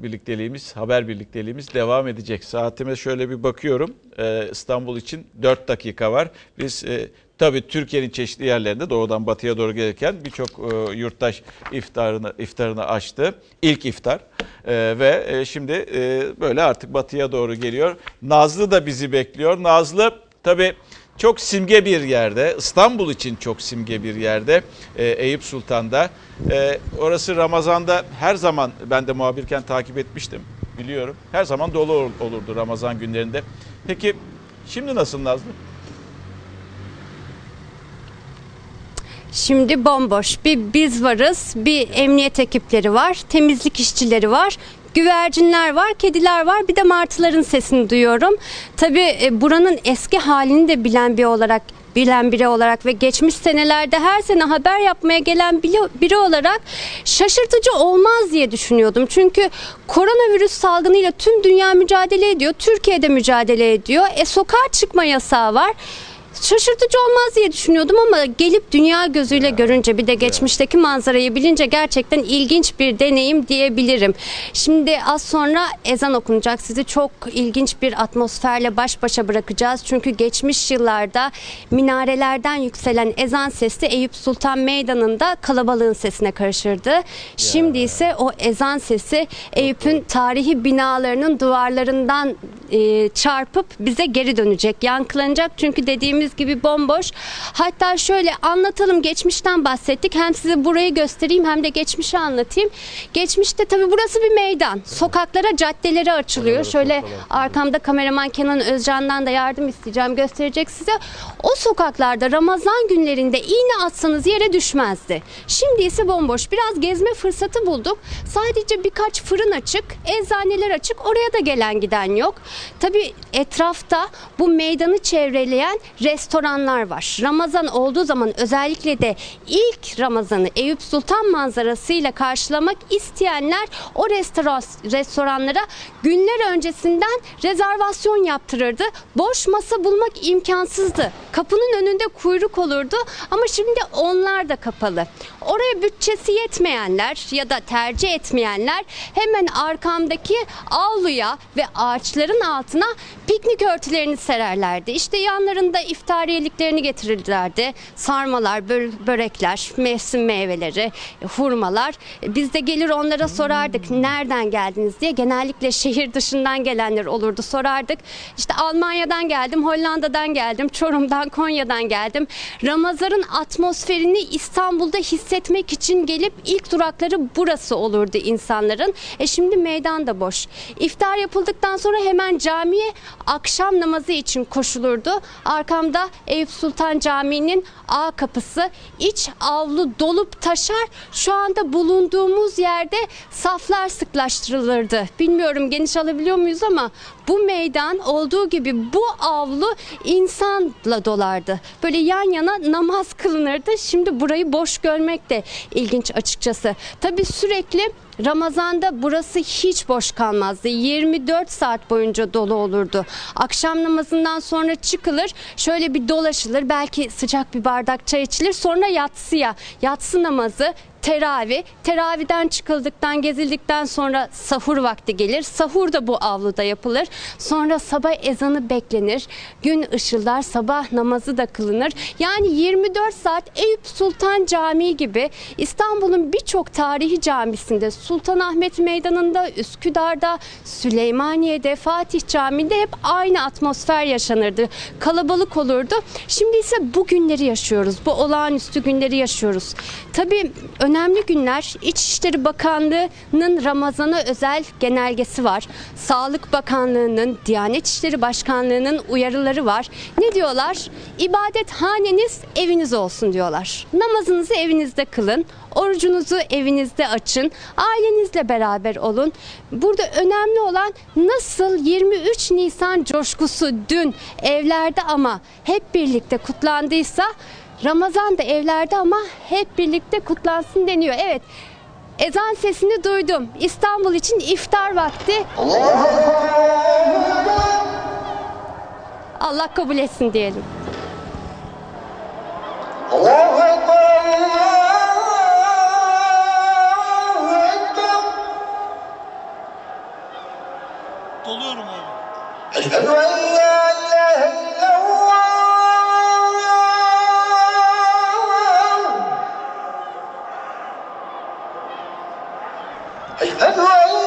birlikteliğimiz, haber birlikteliğimiz devam edecek. Saatime şöyle bir bakıyorum. E, İstanbul için 4 dakika var. Biz e, tabii Türkiye'nin çeşitli yerlerinde doğudan batıya doğru gelirken birçok e, yurttaş iftarını iftarını açtı. İlk iftar. E, ve e, şimdi e, böyle artık batıya doğru geliyor. Nazlı da bizi bekliyor. Nazlı tabii çok simge bir yerde, İstanbul için çok simge bir yerde e, Eyüp Sultan'da. E, orası Ramazan'da her zaman ben de muhabirken takip etmiştim biliyorum. Her zaman dolu olurdu Ramazan günlerinde. Peki şimdi nasıl Nazlı? Şimdi bomboş. Bir biz varız, bir emniyet ekipleri var, temizlik işçileri var güvercinler var, kediler var. Bir de martıların sesini duyuyorum. Tabii e, buranın eski halini de bilen bir olarak bilen biri olarak ve geçmiş senelerde her sene haber yapmaya gelen biri olarak şaşırtıcı olmaz diye düşünüyordum. Çünkü koronavirüs salgınıyla tüm dünya mücadele ediyor. Türkiye'de mücadele ediyor. E sokağa çıkma yasağı var şaşırtıcı olmaz diye düşünüyordum ama gelip dünya gözüyle görünce bir de geçmişteki manzarayı bilince gerçekten ilginç bir deneyim diyebilirim. Şimdi az sonra ezan okunacak. Sizi çok ilginç bir atmosferle baş başa bırakacağız. Çünkü geçmiş yıllarda minarelerden yükselen ezan sesi Eyüp Sultan Meydanı'nda kalabalığın sesine karışırdı. Şimdi ise o ezan sesi Eyüp'ün tarihi binalarının duvarlarından e, çarpıp bize geri dönecek, yankılanacak. Çünkü dediğimiz gibi bomboş. Hatta şöyle anlatalım, geçmişten bahsettik. Hem size burayı göstereyim hem de geçmişi anlatayım. Geçmişte tabii burası bir meydan. Sokaklara, caddeleri açılıyor. Şöyle arkamda kameraman Kenan Özcan'dan da yardım isteyeceğim, gösterecek size. O sokaklarda Ramazan günlerinde iğne atsanız yere düşmezdi. Şimdi ise bomboş. Biraz gezme fırsatı bulduk. Sadece birkaç fırın açık, eczaneler açık. Oraya da gelen giden yok. Tabii etrafta bu meydanı çevreleyen restoranlar var. Ramazan olduğu zaman özellikle de ilk Ramazan'ı Eyüp Sultan manzarasıyla karşılamak isteyenler o restoran, restoranlara günler öncesinden rezervasyon yaptırırdı. Boş masa bulmak imkansızdı. Kapının önünde kuyruk olurdu ama şimdi onlar da kapalı. Oraya bütçesi yetmeyenler ya da tercih etmeyenler hemen arkamdaki avluya ve ağaçların altına piknik örtülerini sererlerdi. İşte yanlarında iftariyeliklerini getirirlerdi. Sarmalar, bö- börekler, mevsim meyveleri, hurmalar. Biz de gelir onlara sorardık nereden geldiniz diye. Genellikle şehir dışından gelenler olurdu sorardık. İşte Almanya'dan geldim, Hollanda'dan geldim, Çorum'dan, Konya'dan geldim. Ramazan'ın atmosferini İstanbul'da hissetmek için gelip ilk durakları burası olurdu insanların. E şimdi meydan da boş. İftar yapıldıktan sonra hemen camiye akşam namazı için koşulurdu. Arkamda Eyüp Sultan Camii'nin A kapısı iç avlu dolup taşar. Şu anda bulunduğumuz yerde saflar sıklaştırılırdı. Bilmiyorum geniş alabiliyor muyuz ama bu meydan olduğu gibi bu avlu insanla dolardı. Böyle yan yana namaz kılınırdı. Şimdi burayı boş görmek de ilginç açıkçası. Tabii sürekli Ramazan'da burası hiç boş kalmazdı. 24 saat boyunca dolu olurdu. Akşam namazından sonra çıkılır, şöyle bir dolaşılır, belki sıcak bir bardak çay içilir. Sonra yatsıya, yatsı namazı, teravih. Teravihden çıkıldıktan, gezildikten sonra sahur vakti gelir. Sahur da bu avluda yapılır. Sonra sabah ezanı beklenir. Gün ışıldar, sabah namazı da kılınır. Yani 24 saat Eyüp Sultan Camii gibi İstanbul'un birçok tarihi camisinde, Sultanahmet Meydanı'nda, Üsküdar'da, Süleymaniye'de, Fatih Camii'nde hep aynı atmosfer yaşanırdı. Kalabalık olurdu. Şimdi ise bu günleri yaşıyoruz. Bu olağanüstü günleri yaşıyoruz. Tabii günler İçişleri Bakanlığı'nın Ramazan'a özel genelgesi var. Sağlık Bakanlığı'nın, Diyanet İşleri Başkanlığı'nın uyarıları var. Ne diyorlar? İbadethaneniz eviniz olsun diyorlar. Namazınızı evinizde kılın. Orucunuzu evinizde açın. Ailenizle beraber olun. Burada önemli olan nasıl 23 Nisan coşkusu dün evlerde ama hep birlikte kutlandıysa Ramazan da evlerde ama hep birlikte kutlansın deniyor. Evet. Ezan sesini duydum. İstanbul için iftar vakti. Allah kabul etsin diyelim. Doluyorum abi. Eşhedü en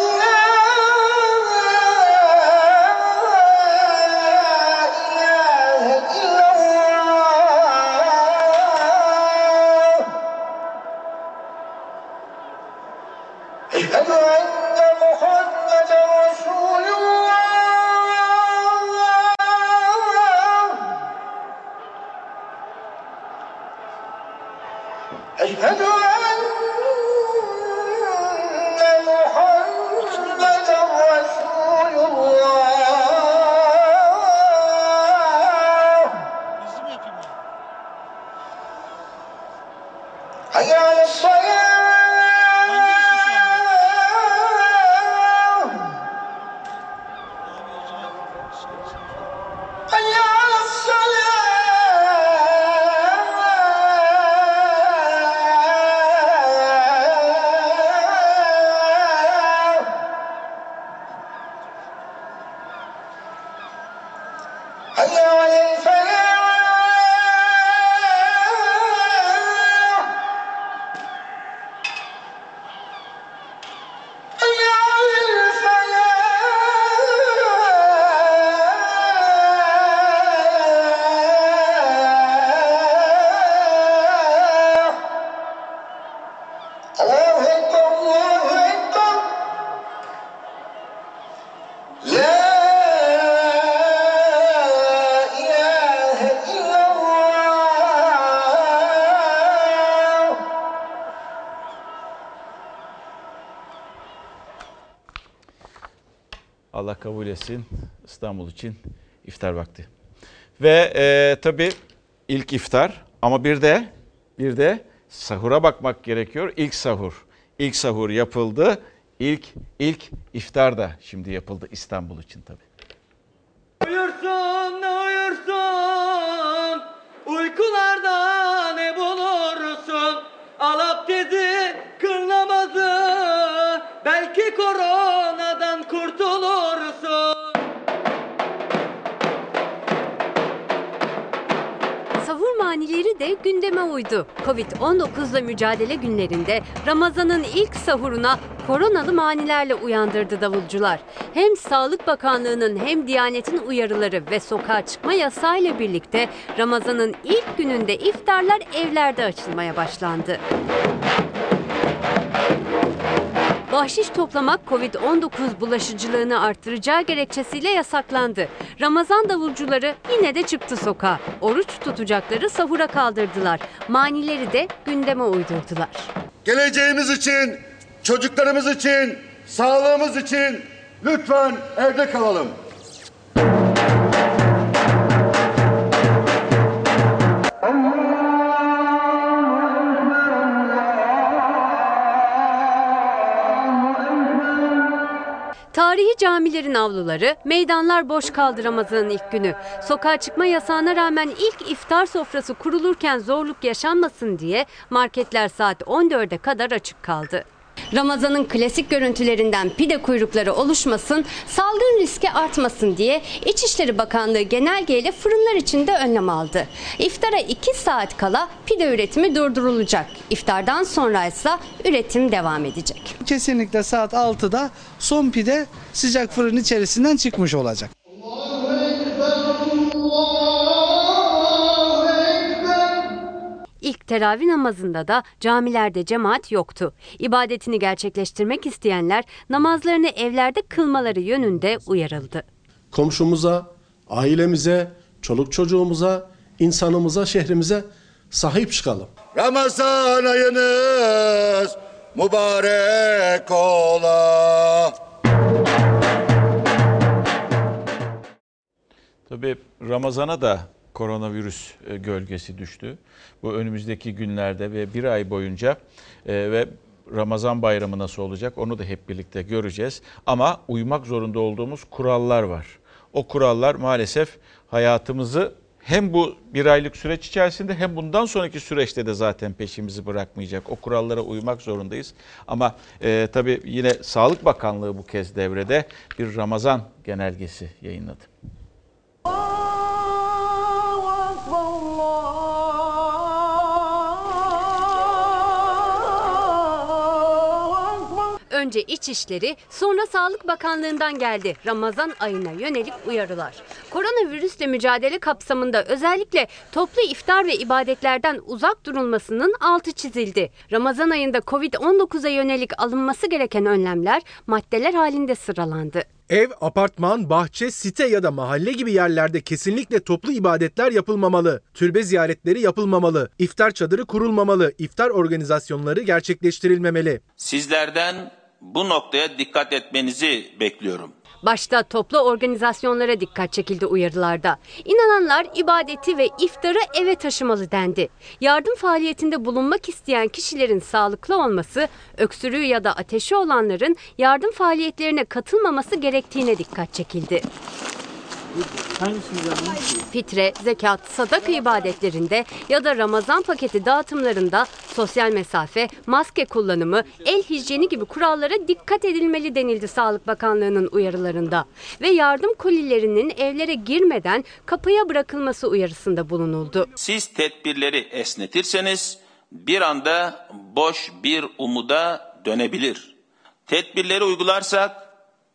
kabul etsin İstanbul için iftar vakti. Ve e, tabii ilk iftar ama bir de bir de sahura bakmak gerekiyor. İlk sahur. İlk sahur yapıldı. İlk ilk iftar da şimdi yapıldı İstanbul için tabii. Gündeme uydu. Covid-19'la mücadele günlerinde Ramazan'ın ilk sahuruna koronalı manilerle uyandırdı davulcular. Hem Sağlık Bakanlığı'nın hem Diyanet'in uyarıları ve sokağa çıkma yasağıyla birlikte Ramazan'ın ilk gününde iftarlar evlerde açılmaya başlandı. Bahşiş toplamak Covid-19 bulaşıcılığını artıracağı gerekçesiyle yasaklandı. Ramazan davulcuları yine de çıktı sokağa. Oruç tutacakları sahura kaldırdılar. Manileri de gündeme uydurdular. Geleceğimiz için, çocuklarımız için, sağlığımız için lütfen evde kalalım. Tarihi camilerin avluları, meydanlar boş kaldı Ramazan'ın ilk günü. Sokağa çıkma yasağına rağmen ilk iftar sofrası kurulurken zorluk yaşanmasın diye marketler saat 14'e kadar açık kaldı. Ramazan'ın klasik görüntülerinden pide kuyrukları oluşmasın, salgın riski artmasın diye İçişleri Bakanlığı genelgeyle fırınlar için de önlem aldı. İftara 2 saat kala pide üretimi durdurulacak. İftardan sonra ise üretim devam edecek. Kesinlikle saat 6'da son pide sıcak fırın içerisinden çıkmış olacak. İlk teravih namazında da camilerde cemaat yoktu. İbadetini gerçekleştirmek isteyenler namazlarını evlerde kılmaları yönünde uyarıldı. komşumuza, ailemize, çoluk çocuğumuza, insanımıza, şehrimize sahip çıkalım. Ramazan ayınız mübarek ola. Tabii Ramazan'a da koronavirüs e, gölgesi düştü. Bu önümüzdeki günlerde ve bir ay boyunca e, ve Ramazan bayramı nasıl olacak onu da hep birlikte göreceğiz. Ama uymak zorunda olduğumuz kurallar var. O kurallar maalesef hayatımızı hem bu bir aylık süreç içerisinde hem bundan sonraki süreçte de zaten peşimizi bırakmayacak. O kurallara uymak zorundayız. Ama e, tabii yine Sağlık Bakanlığı bu kez devrede bir Ramazan genelgesi yayınladı. Önce İçişleri, sonra Sağlık Bakanlığı'ndan geldi Ramazan ayına yönelik uyarılar. Koronavirüsle mücadele kapsamında özellikle toplu iftar ve ibadetlerden uzak durulmasının altı çizildi. Ramazan ayında Covid-19'a yönelik alınması gereken önlemler maddeler halinde sıralandı. Ev, apartman, bahçe, site ya da mahalle gibi yerlerde kesinlikle toplu ibadetler yapılmamalı. Türbe ziyaretleri yapılmamalı. İftar çadırı kurulmamalı. İftar organizasyonları gerçekleştirilmemeli. Sizlerden bu noktaya dikkat etmenizi bekliyorum. Başta toplu organizasyonlara dikkat çekildi uyarılarda. İnananlar ibadeti ve iftarı eve taşımalı dendi. Yardım faaliyetinde bulunmak isteyen kişilerin sağlıklı olması, öksürüğü ya da ateşi olanların yardım faaliyetlerine katılmaması gerektiğine dikkat çekildi. Fitre, zekat, sadaka ibadetlerinde ya da Ramazan paketi dağıtımlarında sosyal mesafe, maske kullanımı, el hijyeni gibi kurallara dikkat edilmeli denildi Sağlık Bakanlığı'nın uyarılarında. Ve yardım kolilerinin evlere girmeden kapıya bırakılması uyarısında bulunuldu. Siz tedbirleri esnetirseniz bir anda boş bir umuda dönebilir. Tedbirleri uygularsak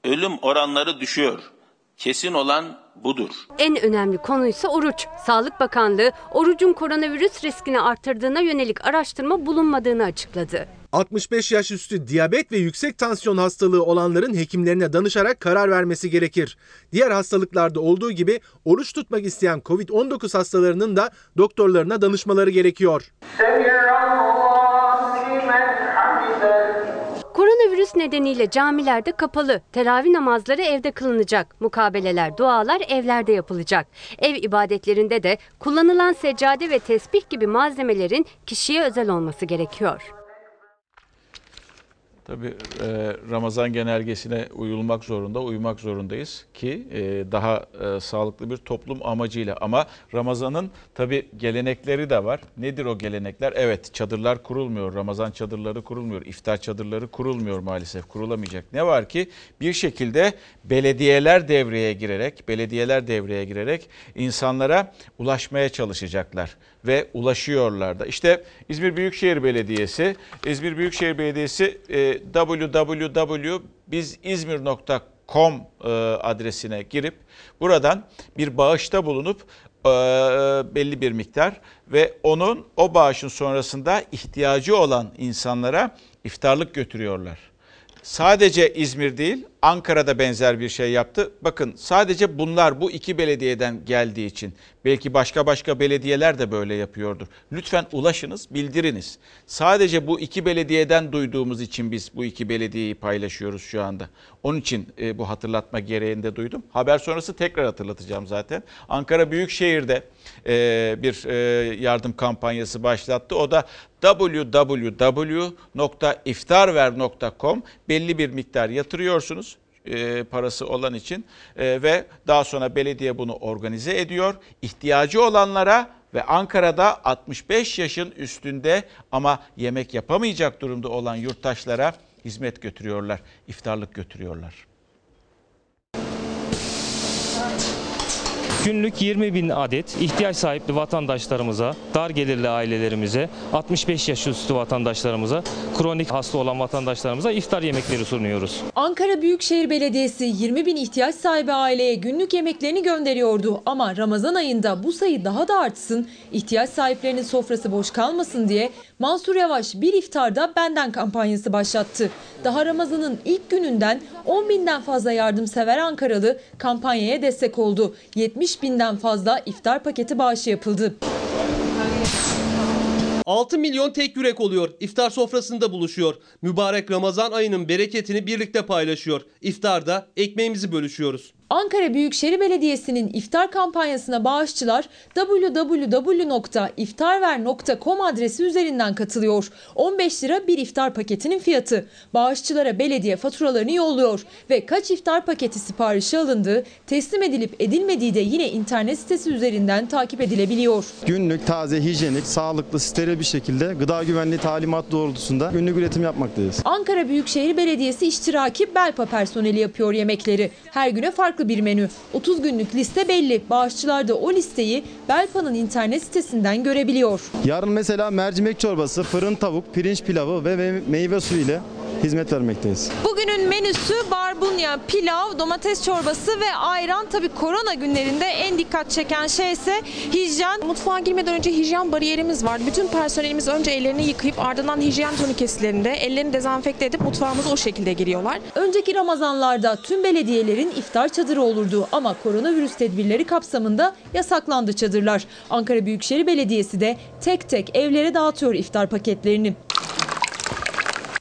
ölüm oranları düşüyor. Kesin olan budur. En önemli konuysa oruç. Sağlık Bakanlığı orucun koronavirüs riskini arttırdığına yönelik araştırma bulunmadığını açıkladı. 65 yaş üstü diyabet ve yüksek tansiyon hastalığı olanların hekimlerine danışarak karar vermesi gerekir. Diğer hastalıklarda olduğu gibi oruç tutmak isteyen COVID-19 hastalarının da doktorlarına danışmaları gerekiyor. Koronavirüs Virüs nedeniyle camilerde kapalı. Teravih namazları evde kılınacak. Mukabeleler, dualar evlerde yapılacak. Ev ibadetlerinde de kullanılan seccade ve tesbih gibi malzemelerin kişiye özel olması gerekiyor. Tabii e, Ramazan genelgesine uyulmak zorunda, uymak zorundayız ki e, daha e, sağlıklı bir toplum amacıyla. Ama Ramazan'ın tabii gelenekleri de var. Nedir o gelenekler? Evet çadırlar kurulmuyor, Ramazan çadırları kurulmuyor, iftar çadırları kurulmuyor maalesef, kurulamayacak. Ne var ki bir şekilde belediyeler devreye girerek, belediyeler devreye girerek insanlara ulaşmaya çalışacaklar ve ulaşıyorlar da. İşte İzmir Büyükşehir Belediyesi, İzmir Büyükşehir Belediyesi e, www.bizizmir.com e, adresine girip buradan bir bağışta bulunup e, belli bir miktar ve onun o bağışın sonrasında ihtiyacı olan insanlara iftarlık götürüyorlar. Sadece İzmir değil, Ankara'da benzer bir şey yaptı. Bakın sadece bunlar bu iki belediyeden geldiği için belki başka başka belediyeler de böyle yapıyordur. Lütfen ulaşınız, bildiriniz. Sadece bu iki belediyeden duyduğumuz için biz bu iki belediyeyi paylaşıyoruz şu anda. Onun için e, bu hatırlatma gereğinde duydum. Haber sonrası tekrar hatırlatacağım zaten. Ankara Büyükşehir'de e, bir e, yardım kampanyası başlattı. O da www.iftarver.com belli bir miktar yatırıyorsunuz e, parası olan için e, ve daha sonra belediye bunu organize ediyor. İhtiyacı olanlara ve Ankara'da 65 yaşın üstünde ama yemek yapamayacak durumda olan yurttaşlara hizmet götürüyorlar, iftarlık götürüyorlar. Günlük 20 bin adet ihtiyaç sahipli vatandaşlarımıza, dar gelirli ailelerimize, 65 yaş üstü vatandaşlarımıza, kronik hasta olan vatandaşlarımıza iftar yemekleri sunuyoruz. Ankara Büyükşehir Belediyesi 20 bin ihtiyaç sahibi aileye günlük yemeklerini gönderiyordu. Ama Ramazan ayında bu sayı daha da artsın, ihtiyaç sahiplerinin sofrası boş kalmasın diye Mansur Yavaş bir iftarda benden kampanyası başlattı. Daha Ramazan'ın ilk gününden 10 binden fazla yardımsever Ankaralı kampanyaya destek oldu. 70 binden fazla iftar paketi bağışı yapıldı. 6 milyon tek yürek oluyor. İftar sofrasında buluşuyor. Mübarek Ramazan ayının bereketini birlikte paylaşıyor. İftarda ekmeğimizi bölüşüyoruz. Ankara Büyükşehir Belediyesi'nin iftar kampanyasına bağışçılar www.iftarver.com adresi üzerinden katılıyor. 15 lira bir iftar paketinin fiyatı. Bağışçılara belediye faturalarını yolluyor ve kaç iftar paketi siparişi alındığı, teslim edilip edilmediği de yine internet sitesi üzerinden takip edilebiliyor. Günlük, taze, hijyenik, sağlıklı, steril bir şekilde gıda güvenliği talimat doğrultusunda günlük üretim yapmaktayız. Ankara Büyükşehir Belediyesi iştiraki Belpa personeli yapıyor yemekleri. Her güne farklı bir menü. 30 günlük liste belli. Bağışçılar da o listeyi Belpa'nın internet sitesinden görebiliyor. Yarın mesela mercimek çorbası, fırın tavuk, pirinç pilavı ve me- meyve suyu ile hizmet vermekteyiz. Bugünün menüsü barbunya, pilav, domates çorbası ve ayran. Tabi korona günlerinde en dikkat çeken şey ise hijyen. Mutfağa girmeden önce hijyen bariyerimiz var. Bütün personelimiz önce ellerini yıkayıp ardından hijyen turnikesilerinde ellerini dezenfekte edip mutfağımıza o şekilde giriyorlar. Önceki Ramazanlarda tüm belediyelerin iftar çadırı olurdu ama koronavirüs tedbirleri kapsamında yasaklandı çadırlar. Ankara Büyükşehir Belediyesi de tek tek evlere dağıtıyor iftar paketlerini.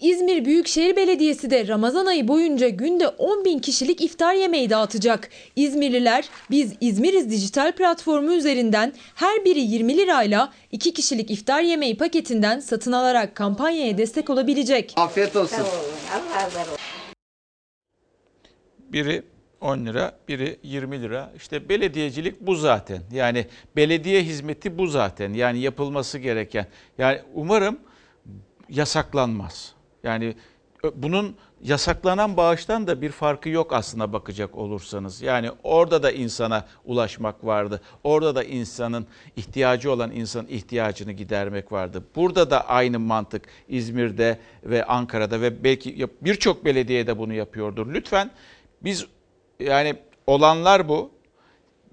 İzmir Büyükşehir Belediyesi de Ramazan ayı boyunca günde 10 bin kişilik iftar yemeği dağıtacak. İzmirliler Biz İzmiriz dijital platformu üzerinden her biri 20 lirayla 2 kişilik iftar yemeği paketinden satın alarak kampanyaya destek olabilecek. Afiyet olsun. Biri 10 lira, biri 20 lira. İşte belediyecilik bu zaten. Yani belediye hizmeti bu zaten. Yani yapılması gereken. Yani umarım yasaklanmaz. Yani bunun yasaklanan bağıştan da bir farkı yok aslında bakacak olursanız. Yani orada da insana ulaşmak vardı. Orada da insanın ihtiyacı olan insanın ihtiyacını gidermek vardı. Burada da aynı mantık İzmir'de ve Ankara'da ve belki birçok belediyede bunu yapıyordur. Lütfen biz yani olanlar bu.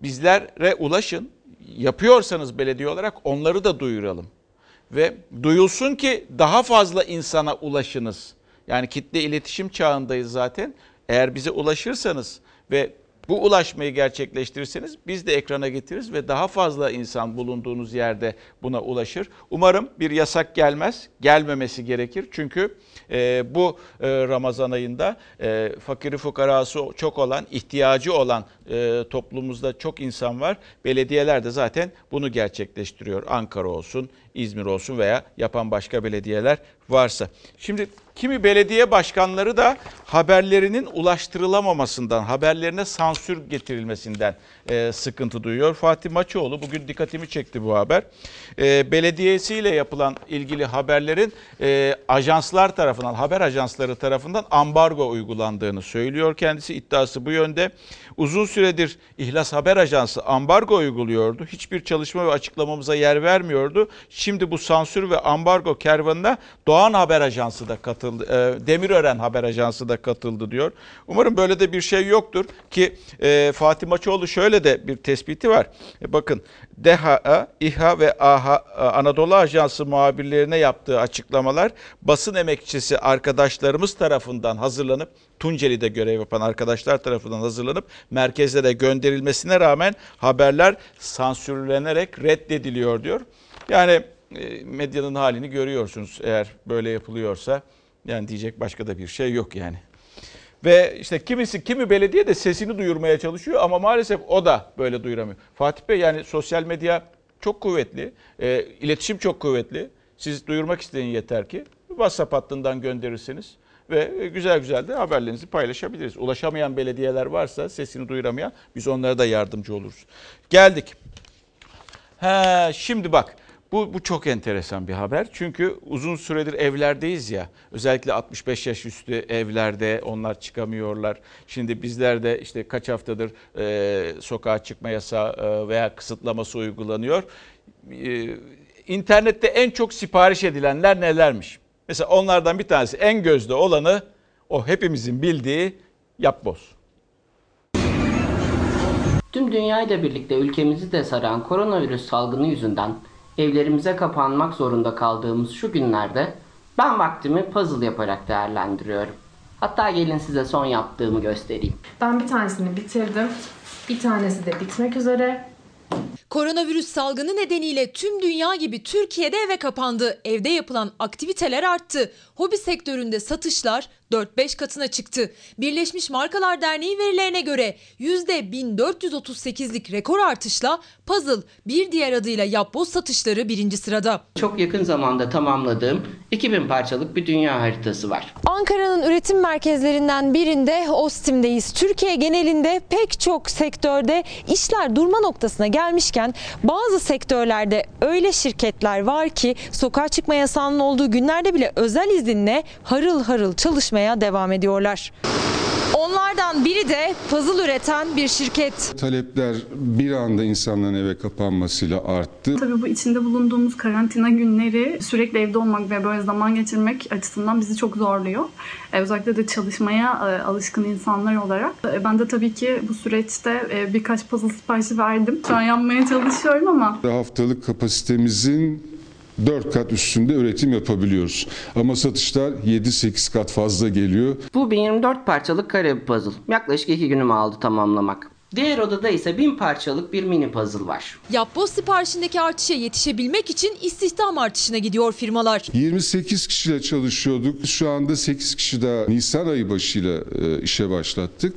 Bizlere ulaşın. Yapıyorsanız belediye olarak onları da duyuralım ve duyulsun ki daha fazla insana ulaşınız. Yani kitle iletişim çağındayız zaten. Eğer bize ulaşırsanız ve Bu ulaşmayı gerçekleştirirseniz biz de ekrana getiririz ve daha fazla insan bulunduğunuz yerde buna ulaşır. Umarım bir yasak gelmez, gelmemesi gerekir. Çünkü e, bu e, Ramazan ayında e, fakiri fukarası çok olan, ihtiyacı olan e, toplumumuzda çok insan var. Belediyeler de zaten bunu gerçekleştiriyor. Ankara olsun, İzmir olsun veya yapan başka belediyeler varsa. Şimdi kimi belediye başkanları da haberlerinin ulaştırılamamasından, haberlerine sansür getirilmesinden e, sıkıntı duyuyor. Fatih Maçoğlu bugün dikkatimi çekti bu haber. E, belediyesiyle yapılan ilgili haberlerin e, ajanslar tarafından, haber ajansları tarafından ambargo uygulandığını söylüyor. Kendisi iddiası bu yönde. Uzun süredir İhlas Haber Ajansı ambargo uyguluyordu. Hiçbir çalışma ve açıklamamıza yer vermiyordu. Şimdi bu sansür ve ambargo kervanına Doğan Haber Ajansı da katıldı. E, Demirören Haber Ajansı da katıldı diyor. Umarım böyle de bir şey yoktur ki e, Fatih Maçoğlu şöyle de bir tespiti var. E, bakın DHA, İHA ve AHA Anadolu Ajansı muhabirlerine yaptığı açıklamalar basın emekçisi arkadaşlarımız tarafından hazırlanıp Tunceli'de görev yapan arkadaşlar tarafından hazırlanıp merkezlere gönderilmesine rağmen haberler sansürlenerek reddediliyor diyor. Yani e, medyanın halini görüyorsunuz eğer böyle yapılıyorsa. Yani diyecek başka da bir şey yok yani. Ve işte kimisi kimi belediye de sesini duyurmaya çalışıyor ama maalesef o da böyle duyuramıyor. Fatih Bey yani sosyal medya çok kuvvetli, e, iletişim çok kuvvetli. Siz duyurmak isteyin yeter ki WhatsApp hattından gönderirsiniz ve güzel güzel de haberlerinizi paylaşabiliriz. Ulaşamayan belediyeler varsa sesini duyuramayan biz onlara da yardımcı oluruz. Geldik. He, şimdi bak bu, bu çok enteresan bir haber. Çünkü uzun süredir evlerdeyiz ya. Özellikle 65 yaş üstü evlerde onlar çıkamıyorlar. Şimdi bizler de işte kaç haftadır e, sokağa çıkma yasağı e, veya kısıtlaması uygulanıyor. E, internette en çok sipariş edilenler nelermiş? Mesela onlardan bir tanesi en gözde olanı o hepimizin bildiği yapboz. Tüm dünyayla birlikte ülkemizi de saran koronavirüs salgını yüzünden evlerimize kapanmak zorunda kaldığımız şu günlerde ben vaktimi puzzle yaparak değerlendiriyorum. Hatta gelin size son yaptığımı göstereyim. Ben bir tanesini bitirdim. Bir tanesi de bitmek üzere. Koronavirüs salgını nedeniyle tüm dünya gibi Türkiye'de eve kapandı. Evde yapılan aktiviteler arttı. Hobi sektöründe satışlar 4-5 katına çıktı. Birleşmiş Markalar Derneği verilerine göre %1438'lik rekor artışla Puzzle bir diğer adıyla yapboz satışları birinci sırada. Çok yakın zamanda tamamladığım 2000 parçalık bir dünya haritası var. Ankara'nın üretim merkezlerinden birinde Ostim'deyiz. Türkiye genelinde pek çok sektörde işler durma noktasına gelmişken bazı sektörlerde öyle şirketler var ki sokağa çıkma yasağının olduğu günlerde bile özel izinle harıl harıl çalışmaya devam ediyorlar. Onlardan biri de puzzle üreten bir şirket. Talepler bir anda insanların eve kapanmasıyla arttı. Tabii bu içinde bulunduğumuz karantina günleri sürekli evde olmak ve böyle zaman geçirmek açısından bizi çok zorluyor. Ee, özellikle de çalışmaya e, alışkın insanlar olarak. Ee, Ben de tabii ki bu süreçte e, birkaç puzzle siparişi verdim. Şu an yapmaya çalışıyorum ama Haftalık kapasitemizin 4 kat üstünde üretim yapabiliyoruz. Ama satışlar 7-8 kat fazla geliyor. Bu 1024 parçalık kare bir puzzle. Yaklaşık 2 günümü aldı tamamlamak. Diğer odada ise 1000 parçalık bir mini puzzle var. Yapboz siparişindeki artışa yetişebilmek için istihdam artışına gidiyor firmalar. 28 kişiyle çalışıyorduk. Şu anda 8 kişi daha Nisan ayı başıyla e, işe başlattık.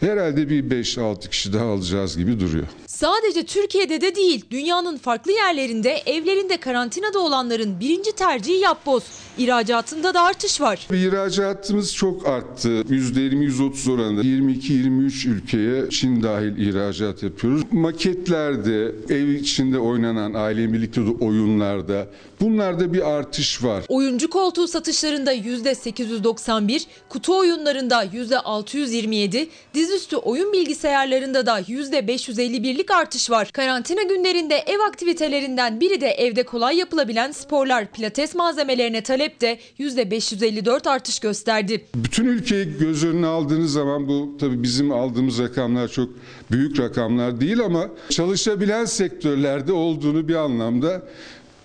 Herhalde bir 5-6 kişi daha alacağız gibi duruyor. Sadece Türkiye'de de değil, dünyanın farklı yerlerinde evlerinde karantinada olanların birinci tercihi yapboz. İhracatında da artış var. İhracatımız çok arttı. %20-%30 oranında 22-23 ülkeye Çin dahil ihracat yapıyoruz. Maketlerde, ev içinde oynanan aile birlikte oyunlarda bunlarda bir artış var. Oyuncu koltuğu satışlarında %891, kutu oyunlarında %627, dizüstü oyun bilgisayarlarında da %551'lik artış var. Karantina günlerinde ev aktivitelerinden biri de evde kolay yapılabilen sporlar, pilates malzemelerine talep de %554 artış gösterdi. Bütün ülkeyi göz önüne aldığınız zaman bu tabii bizim aldığımız rakamlar çok büyük rakamlar değil ama çalışabilen sektörlerde olduğunu bir anlamda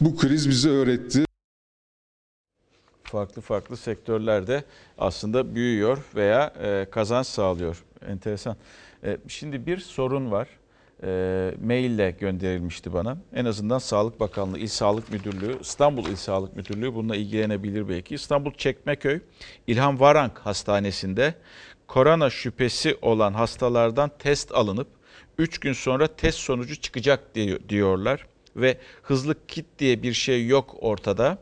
bu kriz bize öğretti. Farklı farklı sektörlerde aslında büyüyor veya e, kazanç sağlıyor. Enteresan. Ee, Şimdi bir sorun var. Ee, maille gönderilmişti bana. En azından Sağlık Bakanlığı, İl Sağlık Müdürlüğü, İstanbul İl Sağlık Müdürlüğü bununla ilgilenebilir belki. İstanbul Çekmeköy İlhan Varank Hastanesi'nde korona şüphesi olan hastalardan test alınıp 3 gün sonra test sonucu çıkacak diyor- diyorlar ve hızlı kit diye bir şey yok ortada.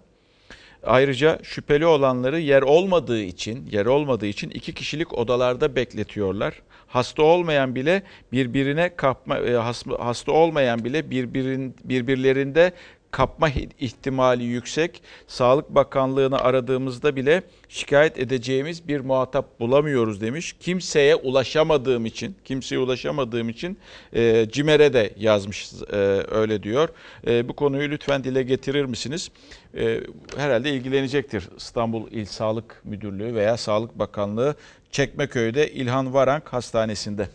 Ayrıca şüpheli olanları yer olmadığı için, yer olmadığı için iki kişilik odalarda bekletiyorlar. Hasta olmayan bile birbirine kapma, e, has- hasta olmayan bile birbirin, birbirlerinde kapma ihtimali yüksek. Sağlık Bakanlığı'nı aradığımızda bile şikayet edeceğimiz bir muhatap bulamıyoruz demiş. Kimseye ulaşamadığım için, kimseye ulaşamadığım için e, CİMER'e de yazmış e, öyle diyor. E, bu konuyu lütfen dile getirir misiniz? E, herhalde ilgilenecektir İstanbul İl Sağlık Müdürlüğü veya Sağlık Bakanlığı Çekmeköy'de İlhan Varank Hastanesi'nde.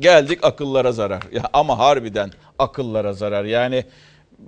Geldik akıllara zarar. Ya ama harbiden akıllara zarar. Yani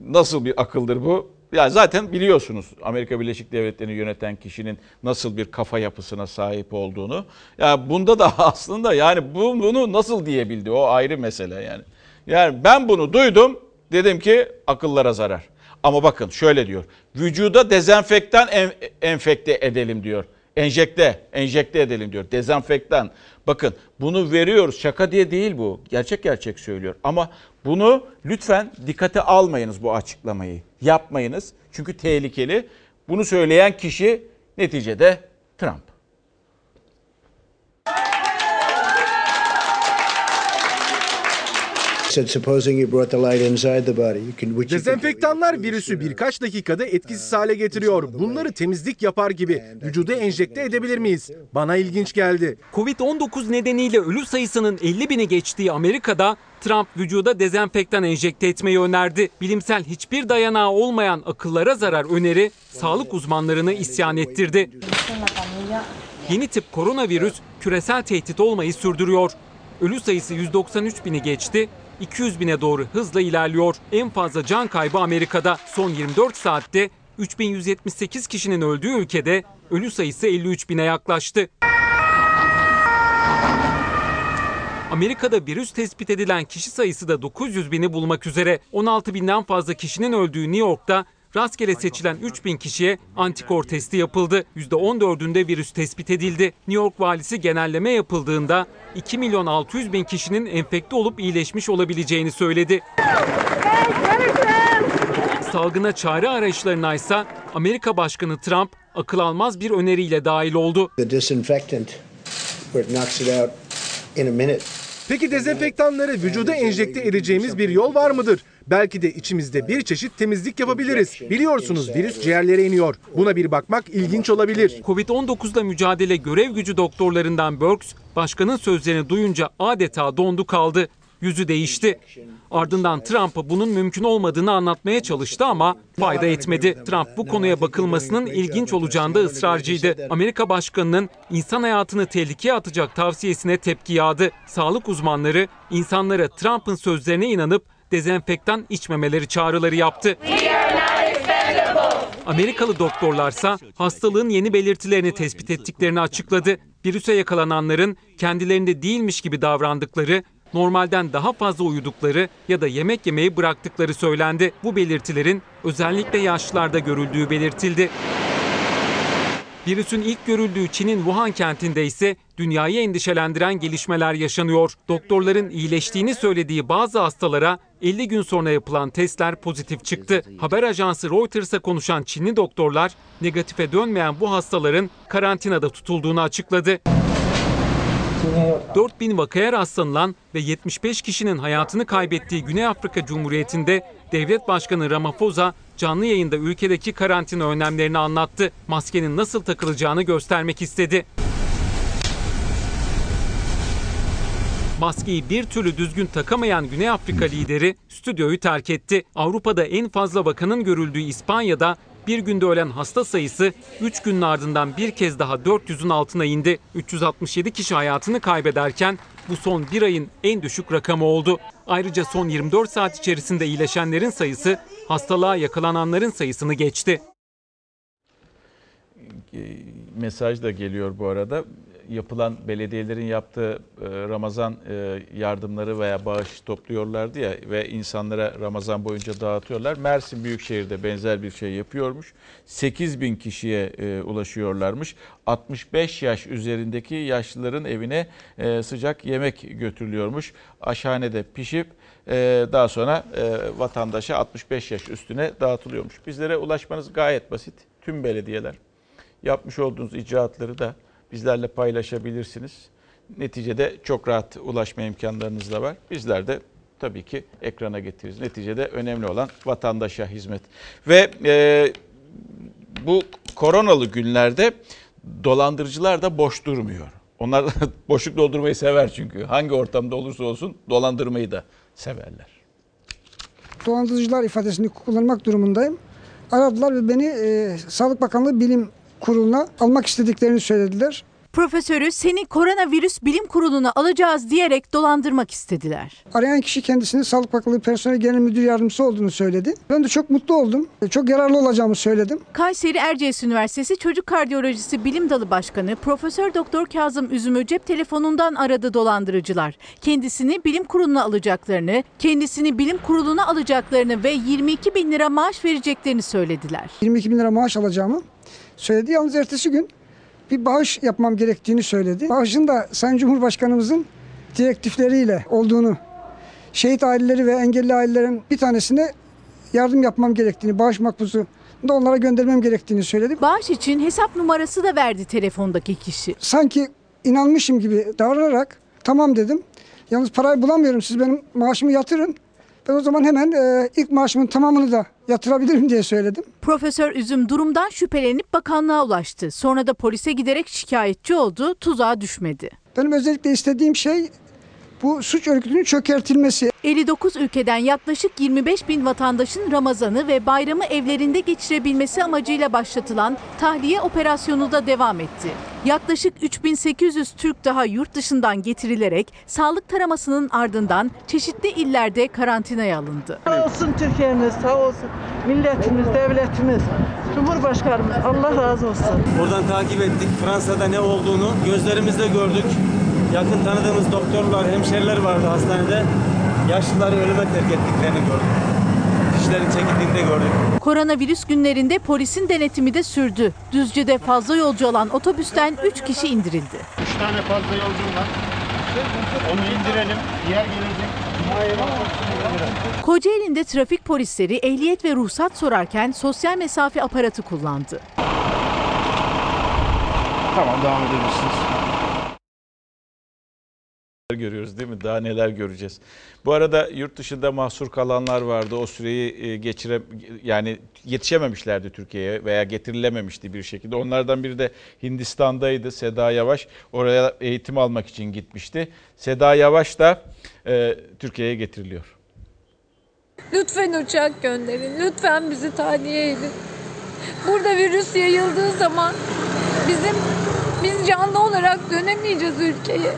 nasıl bir akıldır bu? Ya zaten biliyorsunuz Amerika Birleşik Devletleri'ni yöneten kişinin nasıl bir kafa yapısına sahip olduğunu. Ya bunda da *laughs* aslında yani bu, bunu nasıl diyebildi o ayrı mesele yani. Yani ben bunu duydum dedim ki akıllara zarar. Ama bakın şöyle diyor. Vücuda dezenfektan en- enfekte edelim diyor. Enjekte, enjekte edelim diyor. Dezenfektan. Bakın bunu veriyoruz. Şaka diye değil bu. Gerçek gerçek söylüyor. Ama bunu lütfen dikkate almayınız bu açıklamayı. Yapmayınız. Çünkü tehlikeli. Bunu söyleyen kişi neticede Trump. Dezenfektanlar virüsü birkaç dakikada etkisiz hale getiriyor. Bunları temizlik yapar gibi vücuda enjekte edebilir miyiz? Bana ilginç geldi. Covid-19 nedeniyle ölü sayısının 50 bini geçtiği Amerika'da Trump vücuda dezenfektan enjekte etmeyi önerdi. Bilimsel hiçbir dayanağı olmayan akıllara zarar öneri sağlık uzmanlarını isyan ettirdi. Yeni tip koronavirüs küresel tehdit olmayı sürdürüyor. Ölü sayısı 193 bini geçti. 200 bine doğru hızla ilerliyor. En fazla can kaybı Amerika'da. Son 24 saatte 3178 kişinin öldüğü ülkede ölü sayısı 53 bine yaklaştı. Amerika'da virüs tespit edilen kişi sayısı da 900 bini bulmak üzere. 16 binden fazla kişinin öldüğü New York'ta rastgele seçilen 3000 kişiye antikor testi yapıldı. %14'ünde virüs tespit edildi. New York valisi genelleme yapıldığında 2 milyon 600 bin kişinin enfekte olup iyileşmiş olabileceğini söyledi. Salgına çare arayışlarına ise Amerika Başkanı Trump akıl almaz bir öneriyle dahil oldu. Peki dezenfektanları vücuda enjekte edeceğimiz bir yol var mıdır? Belki de içimizde bir çeşit temizlik yapabiliriz. Biliyorsunuz virüs ciğerlere iniyor. Buna bir bakmak ilginç olabilir. Covid-19'la mücadele görev gücü doktorlarından Burks, başkanın sözlerini duyunca adeta dondu kaldı. Yüzü değişti. Ardından Trump'a bunun mümkün olmadığını anlatmaya çalıştı ama fayda etmedi. Trump bu konuya bakılmasının ilginç olacağında ısrarcıydı. Amerika Başkanı'nın insan hayatını tehlikeye atacak tavsiyesine tepki yağdı. Sağlık uzmanları insanlara Trump'ın sözlerine inanıp dezenfektan içmemeleri çağrıları yaptı. Amerikalı doktorlarsa hastalığın yeni belirtilerini tespit ettiklerini açıkladı. Virüse yakalananların kendilerinde değilmiş gibi davrandıkları, normalden daha fazla uyudukları ya da yemek yemeyi bıraktıkları söylendi. Bu belirtilerin özellikle yaşlılarda görüldüğü belirtildi. Virüsün ilk görüldüğü Çin'in Wuhan kentinde ise dünyayı endişelendiren gelişmeler yaşanıyor. Doktorların iyileştiğini söylediği bazı hastalara 50 gün sonra yapılan testler pozitif çıktı. Haber ajansı Reuters'a konuşan Çinli doktorlar negatife dönmeyen bu hastaların karantinada tutulduğunu açıkladı. 4000 vakaya rastlanılan ve 75 kişinin hayatını kaybettiği Güney Afrika Cumhuriyeti'nde devlet başkanı Ramaphosa canlı yayında ülkedeki karantina önlemlerini anlattı. Maskenin nasıl takılacağını göstermek istedi. Maskeyi bir türlü düzgün takamayan Güney Afrika lideri stüdyoyu terk etti. Avrupa'da en fazla vakanın görüldüğü İspanya'da bir günde ölen hasta sayısı 3 günün ardından bir kez daha 400'ün altına indi. 367 kişi hayatını kaybederken bu son bir ayın en düşük rakamı oldu. Ayrıca son 24 saat içerisinde iyileşenlerin sayısı hastalığa yakalananların sayısını geçti. E, mesaj da geliyor bu arada. yapılan belediyelerin yaptığı e, Ramazan e, yardımları veya bağış topluyorlardı ya ve insanlara Ramazan boyunca dağıtıyorlar. Mersin Büyükşehir'de benzer bir şey yapıyormuş. 8 bin kişiye e, ulaşıyorlarmış. 65 yaş üzerindeki yaşlıların evine sıcak yemek götürülüyormuş. Aşhanede pişip daha sonra e, vatandaşa 65 yaş üstüne dağıtılıyormuş. Bizlere ulaşmanız gayet basit. Tüm belediyeler yapmış olduğunuz icraatları da bizlerle paylaşabilirsiniz. Neticede çok rahat ulaşma imkanlarınız da var. Bizler de tabii ki ekrana getiririz. Neticede önemli olan vatandaşa hizmet. Ve e, bu koronalı günlerde dolandırıcılar da boş durmuyor. Onlar *laughs* boşluk doldurmayı sever çünkü. Hangi ortamda olursa olsun dolandırmayı da severler. dolandırıcılar ifadesini kullanmak durumundayım. Aradılar ve beni e, Sağlık Bakanlığı Bilim Kurulu'na almak istediklerini söylediler. Profesörü seni koronavirüs bilim kuruluna alacağız diyerek dolandırmak istediler. Arayan kişi kendisinin Sağlık Bakanlığı Personel Genel Müdür Yardımcısı olduğunu söyledi. Ben de çok mutlu oldum. E, Çok yararlı olacağımı söyledim. Kayseri Erciyes Üniversitesi Çocuk Kardiyolojisi Bilim Dalı Başkanı Profesör Doktor Kazım Üzüm'ü cep telefonundan aradı dolandırıcılar. Kendisini bilim kuruluna alacaklarını, kendisini bilim kuruluna alacaklarını ve 22 bin lira maaş vereceklerini söylediler. 22 bin lira maaş alacağımı söyledi. Yalnız ertesi gün bir bağış yapmam gerektiğini söyledi. Bağışın da Sayın Cumhurbaşkanımızın direktifleriyle olduğunu, şehit aileleri ve engelli ailelerin bir tanesine yardım yapmam gerektiğini, bağış makbuzu da onlara göndermem gerektiğini söyledi. Bağış için hesap numarası da verdi telefondaki kişi. Sanki inanmışım gibi davranarak tamam dedim. Yalnız parayı bulamıyorum siz benim maaşımı yatırın. Ben o zaman hemen e, ilk maaşımın tamamını da yatırabilirim diye söyledim. Profesör Üzüm durumdan şüphelenip bakanlığa ulaştı. Sonra da polise giderek şikayetçi oldu, tuzağa düşmedi. Benim özellikle istediğim şey bu suç örgütünün çökertilmesi. 59 ülkeden yaklaşık 25 bin vatandaşın Ramazan'ı ve bayramı evlerinde geçirebilmesi amacıyla başlatılan tahliye operasyonu da devam etti. Yaklaşık 3800 Türk daha yurt dışından getirilerek sağlık taramasının ardından çeşitli illerde karantinaya alındı. Sağ olsun Türkiye'miz, sağ olsun milletimiz, devletimiz, Cumhurbaşkanımız. Allah razı olsun. Oradan takip ettik. Fransa'da ne olduğunu gözlerimizle gördük. Yakın tanıdığımız doktorlar, hemşeriler vardı hastanede. Yaşlıları ölüme terk ettiklerini gördük. Fişlerin çekildiğini de gördük. Koronavirüs günlerinde polisin denetimi de sürdü. Düzce'de fazla yolcu alan otobüsten 3 kişi indirildi. Üç tane fazla yolcum var. Onu indirelim. Diğer gelecek. Kocaeli'nde trafik polisleri ehliyet ve ruhsat sorarken sosyal mesafe aparatı kullandı. Tamam devam edebilirsiniz. Görüyoruz değil mi? Daha neler göreceğiz. Bu arada yurt dışında mahsur kalanlar vardı. O süreyi e, geçire yani yetişememişlerdi Türkiye'ye veya getirilememişti bir şekilde. Onlardan biri de Hindistan'daydı. Seda Yavaş oraya eğitim almak için gitmişti. Seda Yavaş da e, Türkiye'ye getiriliyor. Lütfen uçak gönderin. Lütfen bizi tahliye edin. Burada virüs yayıldığı zaman bizim biz canlı olarak dönemeyeceğiz ülkeye.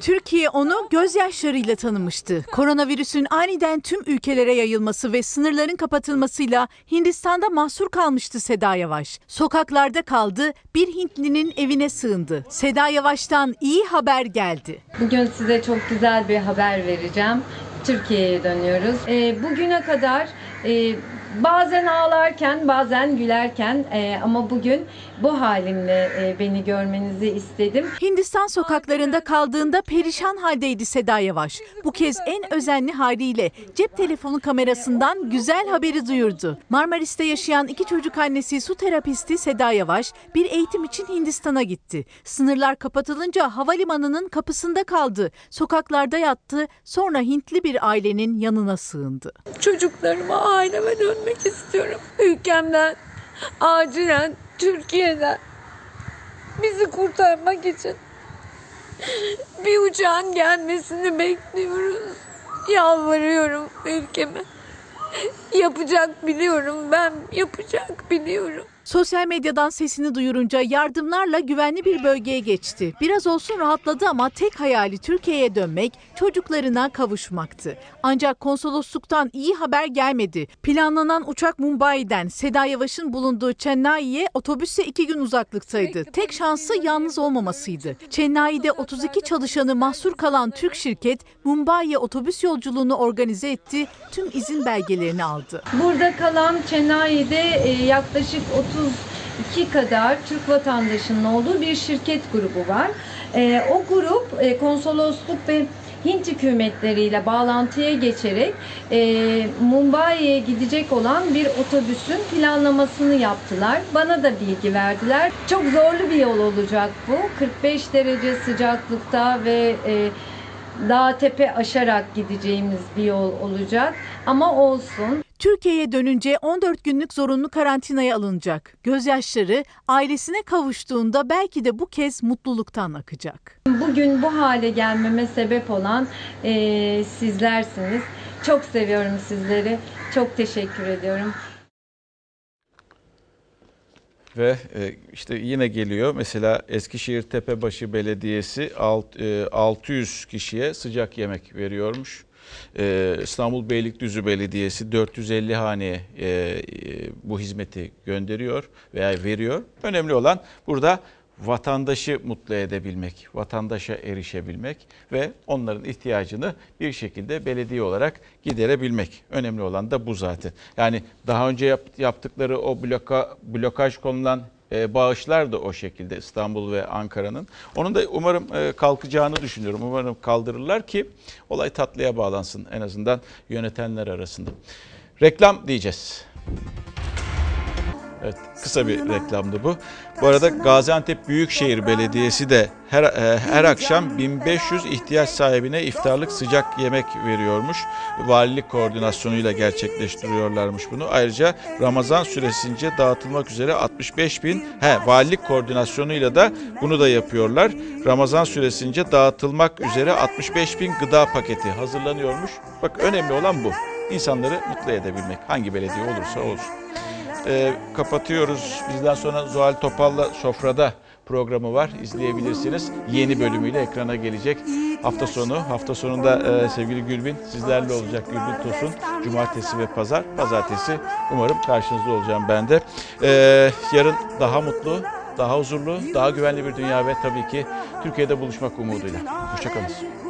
Türkiye onu gözyaşlarıyla tanımıştı. Koronavirüsün aniden tüm ülkelere yayılması ve sınırların kapatılmasıyla Hindistan'da mahsur kalmıştı Seda Yavaş. Sokaklarda kaldı, bir Hintlinin evine sığındı. Seda Yavaş'tan iyi haber geldi. Bugün size çok güzel bir haber vereceğim. Türkiye'ye dönüyoruz. Ee, bugüne kadar e, bazen ağlarken bazen gülerken e, ama bugün bu halimle e, beni görmenizi istedim. Hindistan sokaklarında kaldığında perişan haldeydi Seda Yavaş. Bu kez en özenli haliyle cep telefonu kamerasından güzel haberi duyurdu. Marmaris'te yaşayan iki çocuk annesi su terapisti Seda Yavaş bir eğitim için Hindistan'a gitti. Sınırlar kapatılınca havalimanının kapısında kaldı. Sokaklarda yattı. Sonra Hintli bir ailenin yanına sığındı. Çocuklarıma, aileme dönmek istiyorum. Ülkemden, acilen Türkiye'den bizi kurtarmak için bir uçağın gelmesini bekliyoruz. Yalvarıyorum ülkeme. Yapacak biliyorum ben, yapacak biliyorum. Sosyal medyadan sesini duyurunca yardımlarla güvenli bir bölgeye geçti. Biraz olsun rahatladı ama tek hayali Türkiye'ye dönmek, çocuklarına kavuşmaktı. Ancak konsolosluktan iyi haber gelmedi. Planlanan uçak Mumbai'den Seda Yavaş'ın bulunduğu Chennai'ye otobüsle iki gün uzaklıktaydı. Tek şansı yalnız olmamasıydı. Chennai'de 32 çalışanı mahsur kalan Türk şirket Mumbai'ye otobüs yolculuğunu organize etti, tüm izin belgelerini aldı. Burada kalan Chennai'de e, yaklaşık 32 kadar Türk vatandaşının olduğu bir şirket grubu var. E, o grup e, konsolosluk ve Hint hükümetleriyle bağlantıya geçerek e, Mumbai'ye gidecek olan bir otobüsün planlamasını yaptılar. Bana da bilgi verdiler. Çok zorlu bir yol olacak bu. 45 derece sıcaklıkta ve e, dağ tepe aşarak gideceğimiz bir yol olacak. Ama olsun. Türkiye'ye dönünce 14 günlük zorunlu karantinaya alınacak. Gözyaşları ailesine kavuştuğunda belki de bu kez mutluluktan akacak. Bugün bu hale gelmeme sebep olan e, sizlersiniz. Çok seviyorum sizleri. Çok teşekkür ediyorum. Ve e, işte yine geliyor mesela Eskişehir Tepebaşı Belediyesi alt- e, 600 kişiye sıcak yemek veriyormuş. E, İstanbul Beylikdüzü Belediyesi 450 haneye e, e, bu hizmeti gönderiyor veya veriyor. Önemli olan burada vatandaşı mutlu edebilmek, vatandaşa erişebilmek ve onların ihtiyacını bir şekilde belediye olarak giderebilmek. Önemli olan da bu zaten. Yani daha önce yap- yaptıkları o bloka, blokaj konulan e, bağışlar da o şekilde İstanbul ve Ankara'nın. Onun da umarım e, kalkacağını düşünüyorum. Umarım kaldırırlar ki olay tatlıya bağlansın en azından yönetenler arasında. Reklam diyeceğiz. Evet, kısa bir reklamdı bu. Bu arada Gaziantep Büyükşehir Belediyesi de her e, her akşam 1500 ihtiyaç sahibine iftarlık sıcak yemek veriyormuş. Valilik koordinasyonuyla gerçekleştiriyorlarmış bunu. Ayrıca Ramazan süresince dağıtılmak üzere 65 bin, he valilik koordinasyonuyla da bunu da yapıyorlar. Ramazan süresince dağıtılmak üzere 65 bin gıda paketi hazırlanıyormuş. Bak önemli olan bu. İnsanları mutlu edebilmek. Hangi belediye olursa olsun. Ee, kapatıyoruz. Bizden sonra Zuhal Topal'la Sofra'da programı var. İzleyebilirsiniz. Yeni bölümüyle ekrana gelecek. Hafta sonu, hafta sonunda e, sevgili Gülbin sizlerle olacak Gülbin Tosun. Cumartesi ve pazar. Pazartesi umarım karşınızda olacağım ben de. Ee, yarın daha mutlu, daha huzurlu, daha güvenli bir dünya ve tabii ki Türkiye'de buluşmak umuduyla. Hoşçakalın.